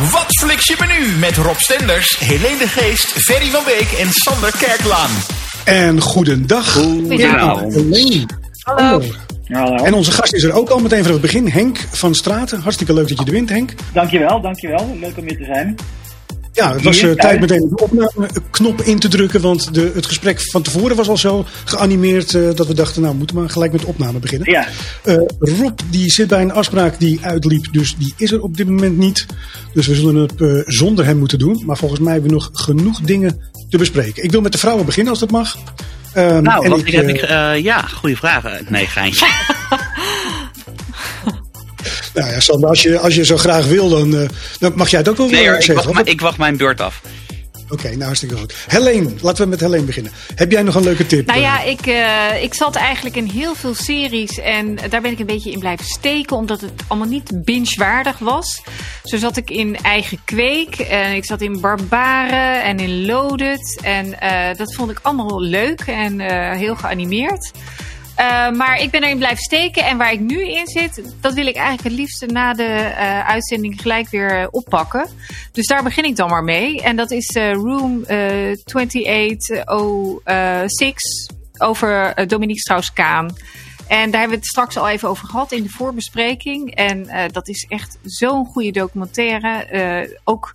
Wat fliks je menu met Rob Stenders, Helene de Geest, Ferry van Beek en Sander Kerklaan. En goedendag. Goedenavond. Helene. Hallo. Hallo. En onze gast is er ook al meteen vanaf het begin, Henk van Straten. Hartstikke leuk dat je er bent, Henk. Dankjewel, dankjewel. Leuk om hier te zijn. Ja, het was eh, tijd meteen de opname-knop in te drukken, want de, het gesprek van tevoren was al zo geanimeerd eh, dat we dachten, nou, we moeten maar gelijk met de opname beginnen. Ja, Eh, Rob die zit bij een afspraak die uitliep, dus die is er op dit moment niet. Dus we zullen het zonder hem moeten doen. Maar volgens mij hebben we nog genoeg dingen te bespreken. Ik wil met de vrouwen beginnen als dat mag. Ehm, Nou, en wat ik, heb ik, ja, goede vraag. Eh, Nee, geintje. nou ja, Sander, als je, als je zo graag wil, dan, eh, dan mag jij het ook wel Nee hoor, ik zeggen. wacht, maar ik wacht mijn beurt af. Oké, nou hartstikke goed. Helene, laten we met Helene beginnen. Heb jij nog een leuke tip? Nou ja, Eh, ik, eh, ik zat eigenlijk in heel veel series en daar ben ik een beetje in blijven steken, omdat het allemaal niet binge-waardig was. Zo zat ik in Eigen Kweek, en ik zat in Barbaren en in Loaded. En eh, dat vond ik allemaal leuk en eh, heel geanimeerd. Eh, maar ik ben erin blijven steken en waar ik nu in zit, dat wil ik eigenlijk het liefste na de eh, uitzending gelijk weer eh, oppakken. Dus daar begin ik dan maar mee. En dat is Room eh 2806 over Dominique Strauss-Kaan. En daar hebben we het straks al even over gehad in de voorbespreking. En dat is echt zo'n goede documentaire. Ook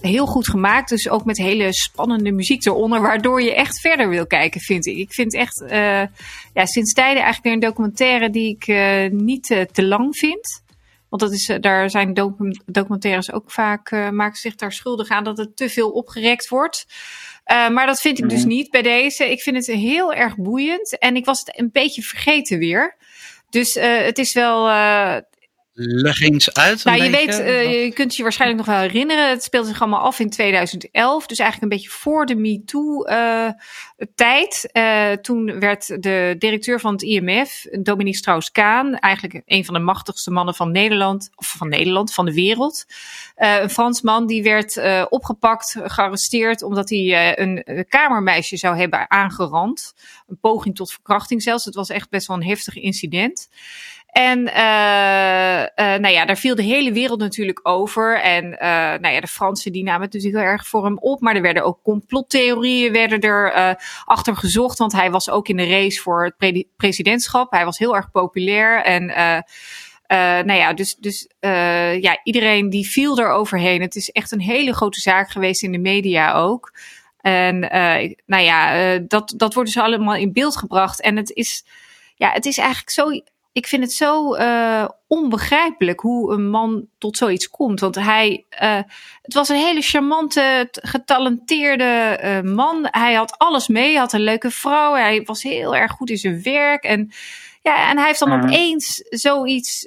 heel goed gemaakt. Dus ook met hele spannende muziek eronder. Waardoor je echt verder wil kijken, vind ik. Ik vind echt eh, ja, sinds tijden eigenlijk weer een documentaire die ik eh, niet eh, te lang vind. Want dat is, daar zijn docu- documentaires ook vaak, maken zich daar schuldig aan dat het te veel opgerekt wordt. Maar dat vind ik dus Mhm. niet bij deze. Ik vind het heel erg boeiend. En ik was het een beetje vergeten weer. Dus het is wel. Leg eens uit. een nou, je beetje. weet, eh, je kunt je waarschijnlijk nog wel herinneren. Het speelde zich allemaal af in 2011. Dus eigenlijk een beetje voor de MeToo-tijd. Eh, toen werd de directeur van het IMF, Dominique Strauss-Kaan, eigenlijk een van de machtigste mannen van Nederland, of van Nederland, van de wereld. Eh, een Fransman die werd eh, opgepakt, gearresteerd, omdat hij eh, een eh, kamermeisje zou hebben aangerand. Een poging tot verkrachting zelfs. Het was echt best wel een heftig incident. En eh, eh, nou ja, daar viel de hele wereld natuurlijk over. En eh, nou ja, de Fransen die namen het natuurlijk heel erg voor hem op. Maar er werden ook complottheorieën werden er achter gezocht. Want hij was ook in de race voor het pre- presidentschap. Hij was heel erg populair. En nou ja, dus, dus ja, iedereen die viel er overheen. Het is echt een hele grote zaak geweest in de media ook. En nou ja, dat, dat wordt dus allemaal in beeld gebracht. En het is, ja, het is eigenlijk zo. Ik vind het zo eh, onbegrijpelijk hoe een man tot zoiets komt. Want hij, eh, het was een hele charmante, getalenteerde eh, man. Hij had alles mee, had een leuke vrouw. Hij was heel erg goed in zijn werk. En, ja, en hij heeft dan Mhm. opeens zoiets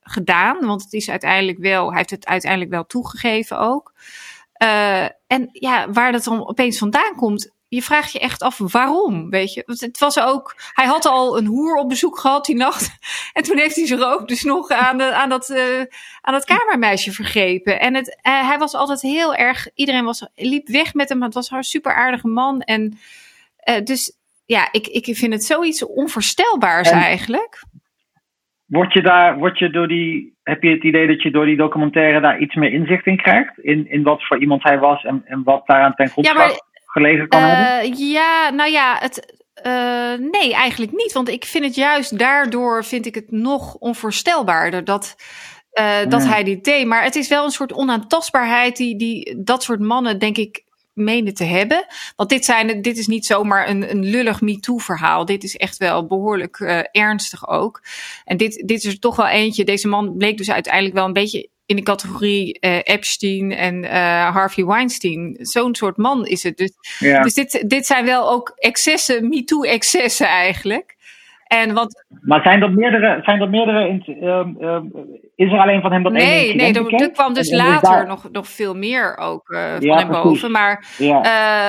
gedaan. Want het is uiteindelijk wel, hij heeft het uiteindelijk wel toegegeven ook. En ja, waar dat dan opeens vandaan komt, je vraagt je echt af waarom, weet je. Want het was ook, hij had al een hoer op bezoek gehad die nacht. En toen heeft hij zich ook dus nog aan, de, aan, dat, eh, aan dat kamermeisje vergrepen. En het, eh, hij was altijd heel erg, iedereen was, liep weg met hem. Het was een super aardige man. En eh, dus ja, ik, ik vind het zoiets onvoorstelbaars En- eigenlijk. word je daar, word je door die, heb je het idee dat je door die documentaire daar iets meer inzicht in krijgt? In, in wat voor iemand hij was en, en wat daaraan ten grondslag maar- gelegen kan hebben? Eh, ja, nou ja, het, eh, nee, eigenlijk niet. Want ik vind het juist daardoor vind ik het nog onvoorstelbaarder dat, eh, dat Ja. hij dit deed. Maar het is wel een soort onaantastbaarheid die, die dat soort mannen, denk ik, menen te hebben. Want dit, zijn, dit is niet zomaar een, een lullig MeToo-verhaal. Dit is echt wel behoorlijk eh, ernstig ook. En dit, dit is er toch wel eentje. Deze man bleek dus uiteindelijk wel een beetje in de categorie eh, Epstein en eh, Harvey Weinstein. Zo'n soort man is het. Dus ja. dus dit, dit zijn wel ook excessen, MeToo-excessen eigenlijk. En wat, Maar zijn er meerdere, zijn er meerdere in- ehm, ehm, is er alleen van hem dat nee, incident nee, er, bekend? er kwam dus En- later daar- nog, nog veel meer ook eh, van Ja, hem boven. Maar, Ja,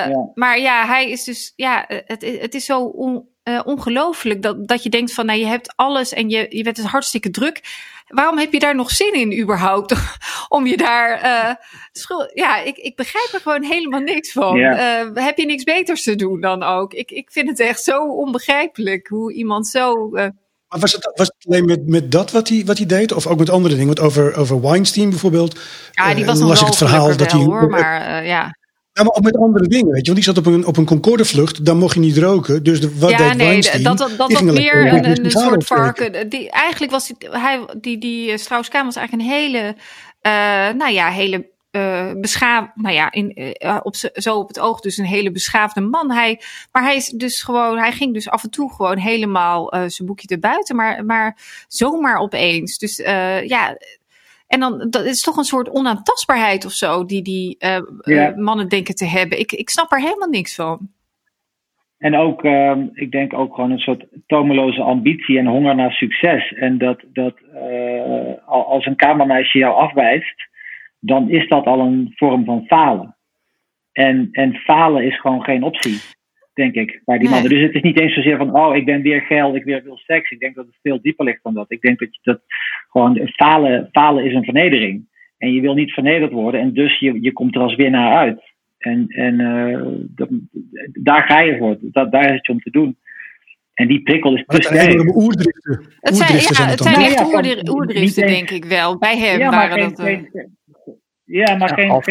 ja. maar ja, hij is dus, ja, het, het is zo on, eh, ongelooflijk dat, dat je denkt van, nou, je hebt alles en je, je bent dus hartstikke druk. Waarom heb je daar nog zin in überhaupt? Om je daar, eh schuld, ja, ik, ik begrijp er gewoon helemaal niks van. Ja. Eh, heb je niks beters te doen dan ook? Ik, ik vind het echt zo onbegrijpelijk hoe iemand zo, eh, Maar was het, was het alleen met, met dat wat hij, wat hij deed? Of ook met andere dingen? Want over, over Weinstein bijvoorbeeld. Ja, die was nog las wel ik het verhaal dat hij. hoor, maar eh, ja. Ja, maar ook met andere dingen, weet je. Want die zat op een, op een Concorde-vlucht, dan mocht je niet roken. Dus de, wat ja, deed nee, Weinstein? dat, dat, dat was meer een, een, soort varken. Die, eigenlijk was die, hij, die, die eh, Strauss-Kaan was eigenlijk een hele, eh, nou ja, hele eh beschaafd, nou ja, in, op, zo op het oog dus een hele beschaafde man. Hij, maar hij is dus gewoon, hij ging dus af en toe gewoon helemaal zijn boekje erbuiten, maar, maar zomaar opeens. Dus ja, en dan dat is toch een soort onaantastbaarheid of zo die die eh, Ja. eh, mannen denken te hebben. Ik, ik snap er helemaal niks van. En ook, ehm, ik denk ook gewoon een soort tomeloze ambitie en honger naar succes. En dat, dat eh, al- als een kamermeisje jou afwijst, dan is dat al een vorm van falen. En, en falen is gewoon geen optie, denk ik, bij die Nee. mannen. Dus het is niet eens zozeer van, oh, ik ben weer geil, ik weer wil seks. Ik denk dat het veel dieper ligt dan dat. Ik denk dat, je, dat gewoon falen, falen is een vernedering. En je wil niet vernederd worden en dus je, je komt er als winnaar uit. En, en eh, dat, daar ga je voor. Dat, daar is het je om te doen. En die prikkel is te sterk. oerdriften. Het zijn, Oerdriften ja, zijn het zijn Nou echt ja, van- oerdri- oerdriften, niet denk ik wel. Bij hem Ja, maar waren geen, dat... eh, geen- ja, maar geen,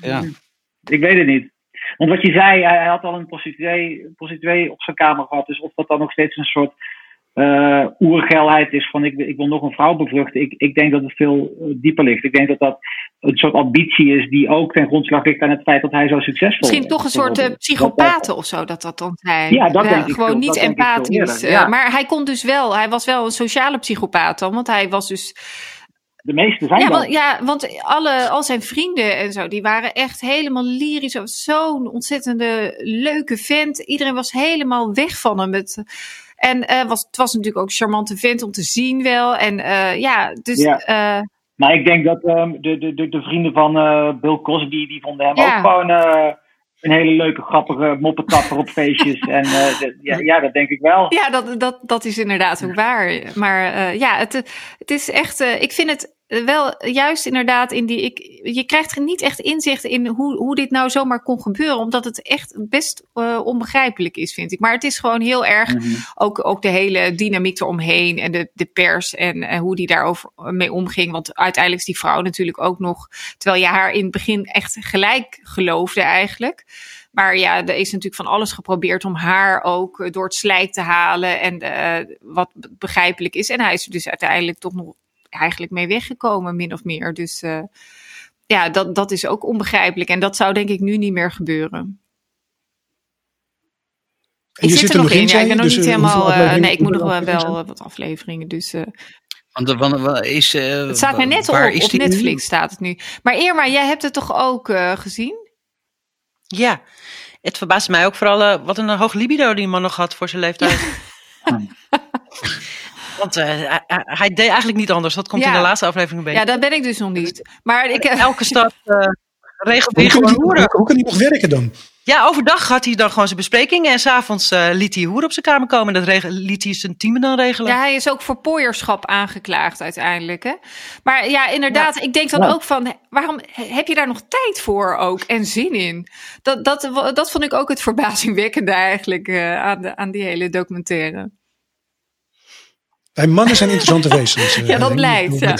ja. Ik weet het niet. Want wat je zei, hij had al een prostituee, prostituee op zijn kamer gehad. Dus of dat dan nog steeds een soort eh oergeilheid is van ik, ik wil nog een vrouw bevruchten. Ik, ik denk dat het veel eh, dieper ligt. Ik denk dat dat een soort ambitie is die ook ten grondslag ligt aan het feit dat hij zo succesvol Misschien is. toch een soort eh, psychopaten of zo, dat dat dan zijn. Ja, dat denk ik Gewoon veel- niet empathisch. ja. maar hij kon dus wel, hij was wel een sociale psychopaat dan, want hij was dus... De meeste zijn Ja, want, ja, want alle, al zijn vrienden en zo, die waren echt helemaal lyrisch. Zo'n ontzettende leuke vent. Iedereen was helemaal weg van hem. Het, en eh, was, het was natuurlijk ook een charmante vent om te zien wel. En eh, ja, dus... Ja. eh, Maar ik denk dat ehm, de, de, de, de vrienden van Bill Cosby, die vonden hem Ja. ook gewoon een hele leuke, grappige moppetapper op feestjes. en eh, ja, ja, dat denk ik wel. Ja, dat, dat, dat is inderdaad ook waar. Maar eh, ja, het, het is echt. eh, ik vind het wel juist inderdaad in die. Ik, je krijgt er niet echt inzicht in hoe, hoe dit nou zomaar kon gebeuren. Omdat het echt best eh, onbegrijpelijk is, vind ik. Maar het is gewoon heel erg. Mhm. Ook, ook de hele dynamiek eromheen en de, de pers en, en hoe die daarover mee omging. Want uiteindelijk is die vrouw natuurlijk ook nog. Terwijl je haar in het begin echt gelijk geloofde eigenlijk. Maar ja, er is natuurlijk van alles geprobeerd om haar ook eh, door het slijk te halen. En eh, wat be- begrijpelijk is. En hij is er dus uiteindelijk toch nog eigenlijk mee weggekomen, min of meer. Dus eh, ja, dat, dat is ook onbegrijpelijk. En dat zou denk ik nu niet meer gebeuren. En ik je zit, er nog in. Ja, zei ik ben nog Dus, niet eh, helemaal. eh, nee, ik moet nog wel, wel wat afleveringen. Dus eh, Want, is, eh, het staat mij net waar op. Op nu? Netflix staat het nu. Maar Irma, jij hebt het toch ook eh, gezien? Ja, het verbaast mij ook vooral wat een hoog libido die man nog had voor zijn leeftijd. Want eh, hij, hij- hij deed eigenlijk niet anders. Dat komt Ja. in de laatste aflevering een beetje. Ja, dat ben ik dus nog niet. Maar ik, eh, Elke stad eh regelt Hoe hij kan, gewoon hoeren. hoe, hoe kan die nog werken dan? Ja, overdag had hij dan gewoon zijn besprekingen. En s'avonds eh liet hij hoeren op zijn kamer komen. En dat regel, liet hij zijn team dan regelen. Ja, hij is ook voor pooierschap aangeklaagd uiteindelijk. Hè? Maar ja, inderdaad, ik denk dan Ja. ook van, waarom heb je daar nog tijd voor ook en zin in? Dat, dat, dat vond ik ook het verbazingwekkende eigenlijk eh, aan, de, aan die hele documentaire. Wij mannen zijn interessante wezens. eh, Ja, dat blijkt. Ja.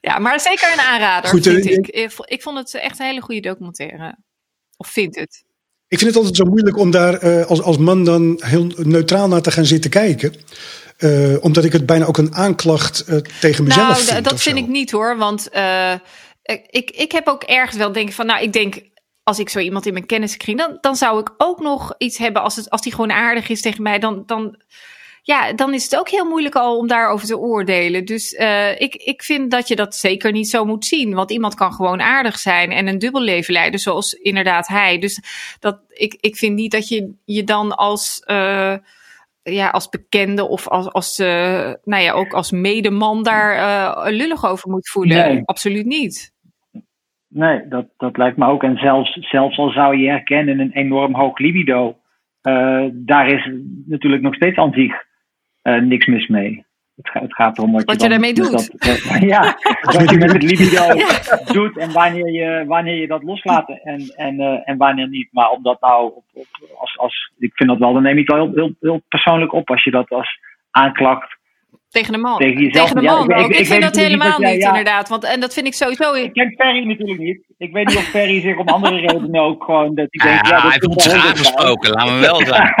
ja, maar zeker een aanrader, Goed, eh, vind ik. Ik vo- Ik vond het echt een hele goede documentaire. Of vind het. Ik vind het altijd zo moeilijk om daar eh, als, als man dan heel neutraal naar te gaan zitten kijken. Eh, omdat ik het bijna ook een aanklacht eh, tegen mezelf nou, vind. dat vind zo. ik niet hoor. Want eh, ik, ik heb ook ergens wel denken van, nou, ik denk, als ik zo iemand in mijn kenniskring, dan, dan zou ik ook nog iets hebben als, het, als die gewoon aardig is tegen mij. Dan, dan, ja, dan is het ook heel moeilijk al om daarover te oordelen. Dus eh, ik, ik vind dat je dat zeker niet zo moet zien. Want iemand kan gewoon aardig zijn en een dubbel leven leiden, zoals inderdaad hij. Dus dat, ik, ik vind niet dat je je dan als. eh, ja, als bekende of als, als eh, nou ja, ook als medeman daar lullig over moet voelen. Nee. Absoluut niet. Nee, dat, dat lijkt me ook. En zelfs, zelfs al zou je herkennen een enorm hoog libido, daar is natuurlijk nog steeds aan zich eh, niks mis mee. Het, ga- het gaat erom wat, Wat je dan daarmee met doet. Dat, dat- ja, wat je met het libido doet en wanneer je, wanneer je dat loslaat en, en, eh, en wanneer niet. Maar om dat nou, op, op, als, als, ik vind dat wel, dan neem je het wel heel, heel, heel persoonlijk op als je dat als aanklacht Tegen de man. Tegen jezelf. de Ja, man ik- ik- ook. Ik, ik vind weet dat helemaal jij- niet, ja. inderdaad. Want, en dat vind ik sowieso... Ik ken Ferry natuurlijk niet. Ik weet niet of Ferry zich om andere redenen ook gewoon dat hij denkt. Ja, Ja, dat hij wel heel aangesproken, laat me wel zijn.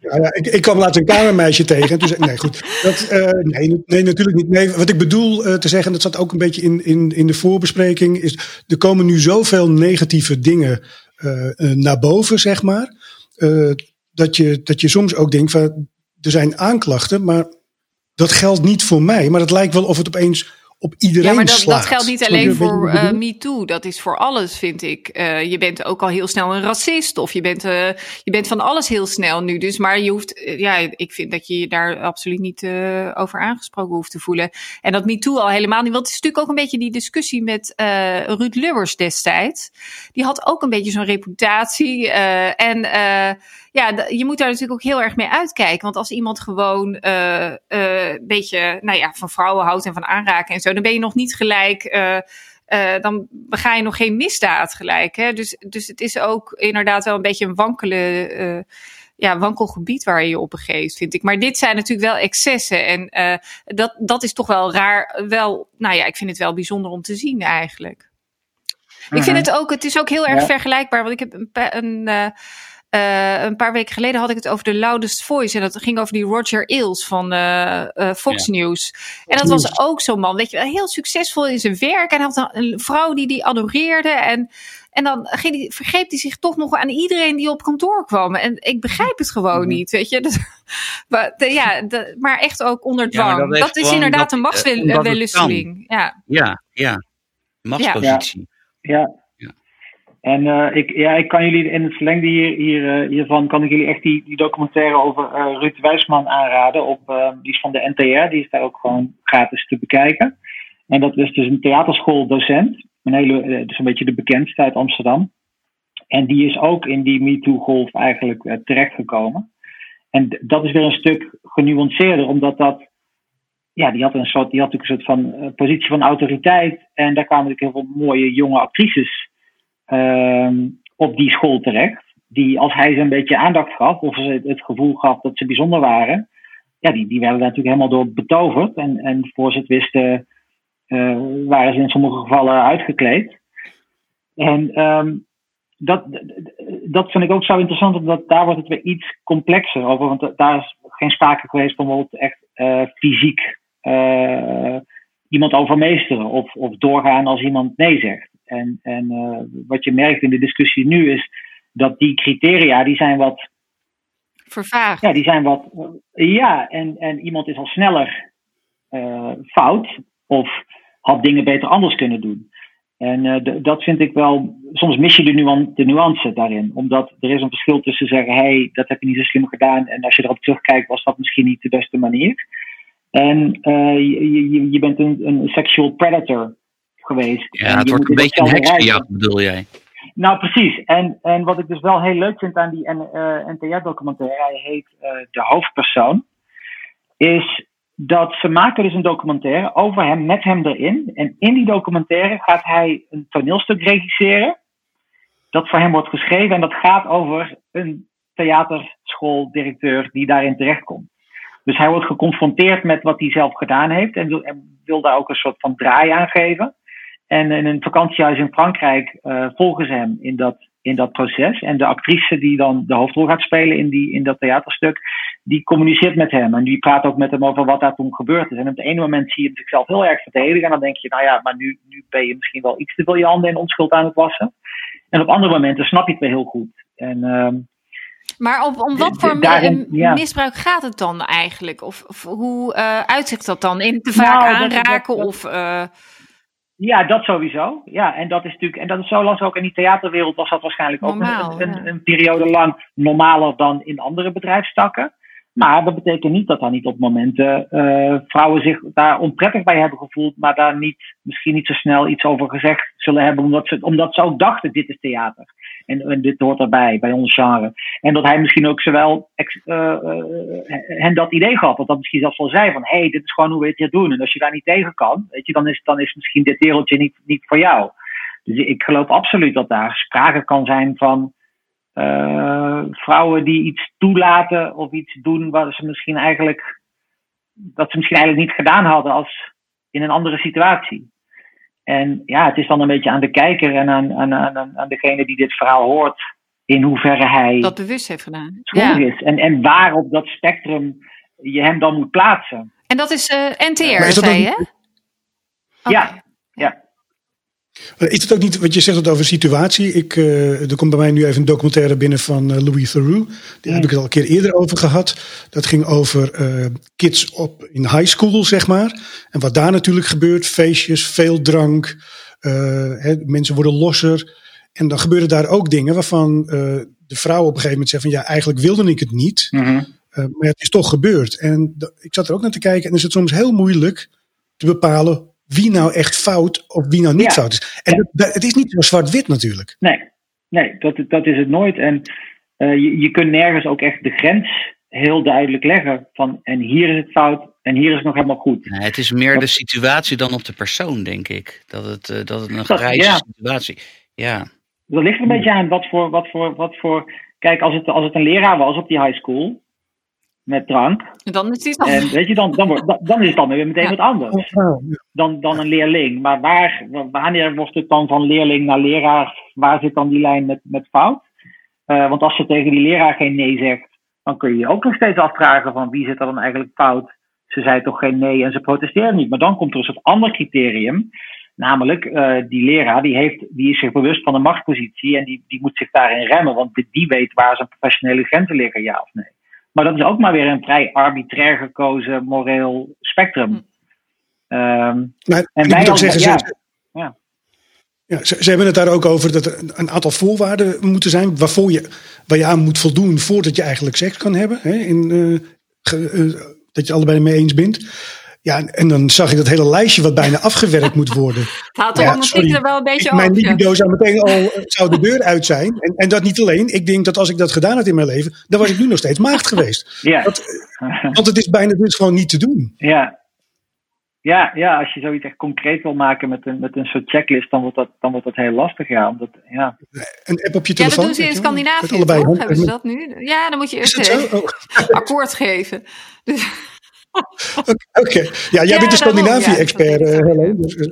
Ja, ik, ik kwam laatst een kamermeisje tegen. En toen zei nee, goed. Dat, eh, nee, nee, natuurlijk niet. Nee, wat ik bedoel eh, te zeggen, dat zat ook een beetje in, in, in de voorbespreking, is er komen nu zoveel negatieve dingen eh, naar boven, zeg maar. dat, je, dat je soms ook denkt van, er zijn aanklachten, maar dat geldt niet voor mij. Maar het lijkt wel of het opeens op iedereen Ja, maar dat, geldt niet alleen voor bedoel? MeToo. Dat is voor alles, vind ik. Eh, je bent ook al heel snel een racist. Of je bent, eh, je bent van alles heel snel nu. Dus, maar je hoeft, ja, ik vind dat je je daar absoluut niet over aangesproken hoeft te voelen. En dat MeToo al helemaal niet. Want het is natuurlijk ook een beetje die discussie met Ruud Lubbers destijds. Die had ook een beetje zo'n reputatie. en ja, je moet daar natuurlijk ook heel erg mee uitkijken. Want als iemand gewoon eh, eh, een beetje nou ja, van vrouwen houdt en van aanraken en zo, dan ben je nog niet gelijk. eh, dan bega je nog geen misdaad gelijk. Hè? Dus, dus het is ook inderdaad wel een beetje een wankele. ja, wankel gebied waar je je op begeeft, vind ik. Maar dit zijn natuurlijk wel excessen. En eh, dat, dat is toch wel raar. Wel, nou ja, ik vind het wel bijzonder om te zien eigenlijk. Ik vind het ook, het is ook heel erg Ja. vergelijkbaar. Want ik heb een, een, eh, eh, een paar weken geleden had ik het over de Loudest Voice. En dat ging over die Roger Ailes van eh, eh, Fox News. En dat was ook zo'n man, weet je wel, heel succesvol in zijn werk. En hij had een, een vrouw die die adoreerde. En, en dan ging die, vergreep hij zich toch nog aan iedereen die op kantoor kwam. En ik begrijp het gewoon Mhm. niet, weet je. Dat, maar, de- ja, de- maar echt ook onder Ja, dwang. dat is inderdaad dat- een machtswellusteling. Ja. Ja, ja. Machtspositie. Ja. Ja. En eh, ik, ja, ik kan jullie in het verlengde hier, hier, eh, hiervan kan ik jullie echt die, documentaire over eh, Ruud Wijsman aanraden. Op, die is van de NTR, die is daar ook gewoon gratis te bekijken. En dat is dus een theaterschooldocent. Een hele, dus een beetje de bekendste uit Amsterdam. En die is ook in die MeToo-golf eigenlijk terechtgekomen. En dat is weer een stuk genuanceerder, omdat dat. Ja, die had, een soort, die had natuurlijk een soort van positie van autoriteit. En daar kwamen natuurlijk heel veel mooie jonge actrices op die school terecht. Die, als hij ze een beetje aandacht gaf, of ze het gevoel gaf dat ze bijzonder waren, ja, die, die werden daar natuurlijk helemaal door betoverd. En, en voor ze het wisten, eh, waren ze in sommige gevallen uitgekleed. En ehm, dat, dat vind ik ook zo interessant, omdat daar wordt het weer iets complexer over. Want daar is geen sprake geweest van bijvoorbeeld echt eh, fysiek eh, iemand overmeesteren of, of doorgaan als iemand nee zegt. En, en eh, wat je merkt in de discussie nu is dat die criteria, die zijn wat Vervaagd. ja, die zijn wat. Ja, en, en iemand is al sneller eh, fout of had dingen beter anders kunnen doen. En eh, dat vind ik wel. Soms mis je de, nuan- de nuance daarin. Omdat er is een verschil tussen zeggen: hé, hey, dat heb je niet zo slim gedaan. En als je erop terugkijkt, was dat misschien niet de beste manier. En je, je, je bent een, een sexual predator geweest. Ja, En het wordt een beetje een heksenjacht, bedoel jij? Nou, precies. En, en wat ik dus wel heel leuk vind aan die uh, NTR-documentaire, hij heet uh, De Hoofdpersoon, is dat ze maken dus een documentaire over hem, met hem erin. En in die documentaire gaat hij een toneelstuk regisseren, dat voor hem wordt geschreven. En dat gaat over een theaterschooldirecteur die daarin terechtkomt. Dus hij wordt geconfronteerd met wat hij zelf gedaan heeft en wil, en wil daar ook een soort van draai aan geven. En in een vakantiehuis in Frankrijk uh, volgen ze hem in dat, in dat proces. En de actrice die dan de hoofdrol gaat spelen in, die, in dat theaterstuk, die communiceert met hem. En die praat ook met hem over wat daar toen gebeurd is. En op het ene moment zie je zichzelf heel erg verdedigen. En dan denk je, nou ja, maar nu, nu ben je misschien wel iets te veel je handen in onschuld aan het wassen. En op andere momenten snap je het weer heel goed. En, uh, maar op, om wat voor daarin, ja. misbruik gaat het dan eigenlijk? Of, of hoe uh, uitzicht dat dan? In te vaak nou, aanraken dat, dat, of... Ja, dat sowieso. Ja, en dat is natuurlijk, en dat is zo lang ook in die theaterwereld was dat waarschijnlijk Normaal, ook een, een, ja. een, periode lang normaler dan in andere bedrijfstakken. Maar dat betekent niet dat daar niet op momenten uh, vrouwen zich daar onprettig bij hebben gevoeld, maar daar niet, misschien niet zo snel iets over gezegd zullen hebben, omdat ze, omdat ze ook dachten: dit is theater. En, en dit hoort erbij, bij ons genre. En dat hij misschien ook zowel uh, uh, hen dat idee gaf, want dat misschien zelfs wel zei: van hé, hey, dit is gewoon hoe we het hier doen. En als je daar niet tegen kan, weet je, dan is, dan is misschien dit wereldje niet, niet voor jou. Dus ik geloof absoluut dat daar sprake kan zijn van uh, vrouwen die iets toelaten of iets doen waar ze misschien eigenlijk dat ze misschien eigenlijk niet gedaan hadden als in een andere situatie. En ja, het is dan een beetje aan de kijker en aan, aan, aan, aan degene die dit verhaal hoort, in hoeverre hij dat bewust heeft gedaan. Ja. Is. En, en waar op dat spectrum je hem dan moet plaatsen. En dat is uh, NTR, zei je? Ja, ja. Eh, is het ook niet, wat je zegt het over situatie. Ik, uh, er komt bij mij nu even een documentaire binnen van uh, Louis Theroux. Daar heb ik het al een keer eerder over gehad. Dat ging over uh, kids op in high school, zeg maar. En wat daar natuurlijk gebeurt. Feestjes, veel drank. Hè, mensen worden losser. En dan gebeuren daar ook dingen waarvan de vrouw op een gegeven moment zegt van... ja, eigenlijk wilde ik het niet. Mm -hmm. maar het is toch gebeurd. En ik zat er ook naar te kijken. En is het soms heel moeilijk te bepalen wie nou echt fout of wie nou niet fout is. En dat, het is niet zo zwart-wit natuurlijk. Nee, nee dat, dat is het nooit. En uh, je, je kunt nergens ook echt de grens heel duidelijk leggen van en hier is het fout en hier is het nog helemaal goed. Nee, het is meer de situatie dan op de persoon, denk ik. Dat het, uh, dat het een grijze ja. situatie Ja. Dat ligt een beetje aan wat voor, wat voor, wat voor. Kijk, als het, als het een leraar was op die high school, met drank. Dan is, het dan... En weet je, dan, dan, wordt, dan is het dan weer meteen ja. wat anders dan, dan een leerling. Maar waar, wanneer wordt het dan van leerling naar leraar? Waar zit dan die lijn met, met fout? Uh, want als je tegen die leraar geen nee zegt, dan kun je je ook nog steeds afvragen van wie zit er dan eigenlijk fout? Ze zei toch geen nee en ze protesteert niet. Maar dan komt er een soort ander criterium. Namelijk, uh, die leraar die, heeft, die is zich bewust van de machtspositie en die, die moet zich daarin remmen. Want die weet waar zijn professionele grenzen liggen, ja of nee. Maar dat is ook maar weer een vrij arbitrair gekozen moreel spectrum. Um, maar, en wij ook zeggen, ja, ze, ja. Ja, ze, ze, hebben het daar ook over dat er een aantal voorwaarden moeten zijn waarvoor je, waar je aan moet voldoen voordat je eigenlijk seks kan hebben. Hè, in, uh, ge, uh, dat je allebei mee eens bent. Ja, en dan zag ik dat hele lijstje wat bijna afgewerkt moet worden. Het haalt de ja, er wel een beetje Mijn libido zou meteen al zou de deur uit zijn. En, en dat niet alleen. Ik denk dat als ik dat gedaan had in mijn leven, dan was ik nu nog steeds maagd geweest. Ja. Dat, want het is bijna dus gewoon niet te doen. Ja. Ja, ja, als je zoiets echt concreet wil maken met een, met een soort checklist, dan wordt dat, dan wordt dat heel lastig. Ja, omdat, ja. Een app op je telefoon. Ja, dat doen ze in Scandinavië. Allebei? Hebben ze dat nu? Ja, dan moet je eerst even oh. akkoord geven. Dus. Oké, okay. ja, jij ja, bent de Scandinavië-expert, ja, uh, Helene. Dus, uh,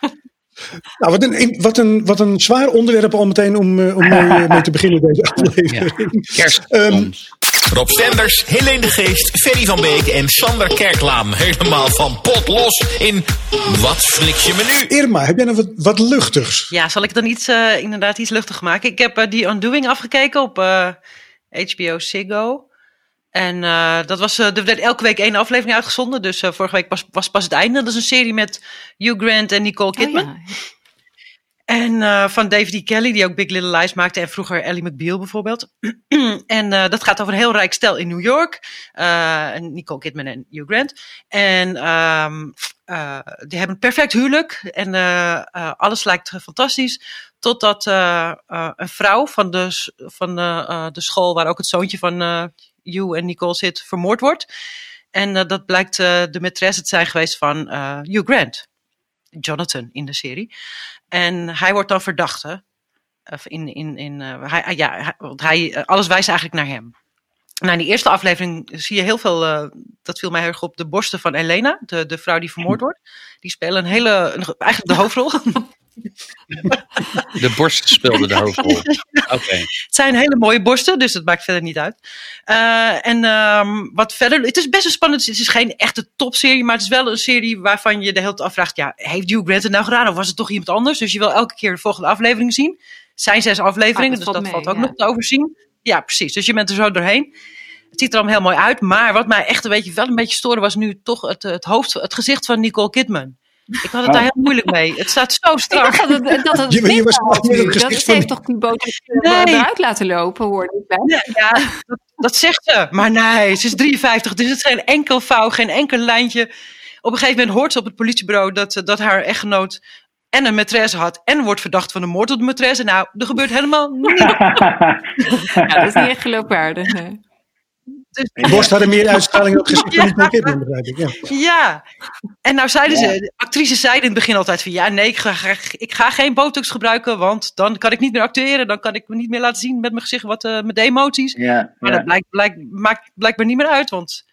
nou, wat een, wat, een, wat een zwaar onderwerp al meteen om, uh, om mee, mee, te beginnen deze aflevering. Kerst. Um, Rob Stenders, Helene de Geest, Ferry van Beek en Sander Kerklaan. Helemaal van pot los in Wat flik je me nu? Irma, heb jij nog wat, wat luchtigs? Ja, zal ik dan iets, uh, inderdaad iets luchtig maken? Ik heb uh, die Undoing afgekeken op uh, HBO Ziggo. En uh, dat was, uh, er werd elke week één aflevering uitgezonden. Dus uh, vorige week was, was pas het einde. Dat is een serie met Hugh Grant en Nicole Kidman. Oh, ja. En van David E. Kelly, die ook Big Little Lies maakte. En vroeger Ellie McBeal bijvoorbeeld. en dat gaat over een heel rijk stel in New York. Nicole Kidman en Hugh Grant. En um, die hebben een perfect huwelijk. En alles lijkt fantastisch. Totdat een vrouw van de, van de, de school, waar ook het zoontje van Hugh en Nicole zit, vermoord wordt. En uh, dat blijkt uh, de maîtresse te zijn geweest van uh, Hugh Grant. Jonathan in de serie. En hij wordt dan verdachte. In, in, in, hij, ja, want hij, alles wijst eigenlijk naar hem. Nou, in die eerste aflevering zie je heel veel, dat viel mij heel erg op, de borsten van Elena, de, de vrouw die vermoord wordt. Die spelen een hele, eigenlijk de hoofdrol. De borst speelde de hoofdrol. Oké. Okay. Het zijn hele mooie borsten, dus dat maakt verder niet uit. Uh, en um, wat verder, het is best een spannend, het is geen echte topserie, maar het is wel een serie waarvan je de hele tijd afvraagt, ja, heeft Hugh Grant het nou gedaan of was het toch iemand anders? Dus je wil elke keer de volgende aflevering zien. Het zijn zes afleveringen, ah, dat dus dat mee, valt ook ja. nog te overzien. Ja, precies. Dus je bent er zo doorheen. Het ziet er allemaal heel mooi uit, maar wat mij echt een beetje, wel een beetje stoorde was nu toch het, het hoofd, het gezicht van Nicole Kidman. Ik had het daar heel moeilijk mee. Het staat zo strak. Dat het, dat het Je- je was Dat heeft toch die botox eh, Nee. eruit laten lopen, hoorde ik. Ja, ja, dat, dat zegt ze. Maar nee, ze is 53, dus het is geen enkel vouw, geen enkel lijntje. Op een gegeven moment hoort ze op het politiebureau dat, ze- dat haar echtgenoot en een maîtresse had en wordt verdacht van de moord op de maîtresse. Nou, er gebeurt helemaal niets. Ja, dat is niet echt geloofwaardig. Dus, borst hadden meer uitstraling dan het gezicht van Nicole Kidman, begrijp ik. Ja. ja. En nou zeiden ze, de actrices zeiden in het begin altijd van ja, nee, ik ga, ik geen botox gebruiken, want dan kan ik niet meer acteren. Dan kan ik me niet meer laten zien met mijn gezicht, wat, eh, met de emoties. ja, Maar ja. dat blijkt, blijkt, maakt blijkbaar niet meer uit, want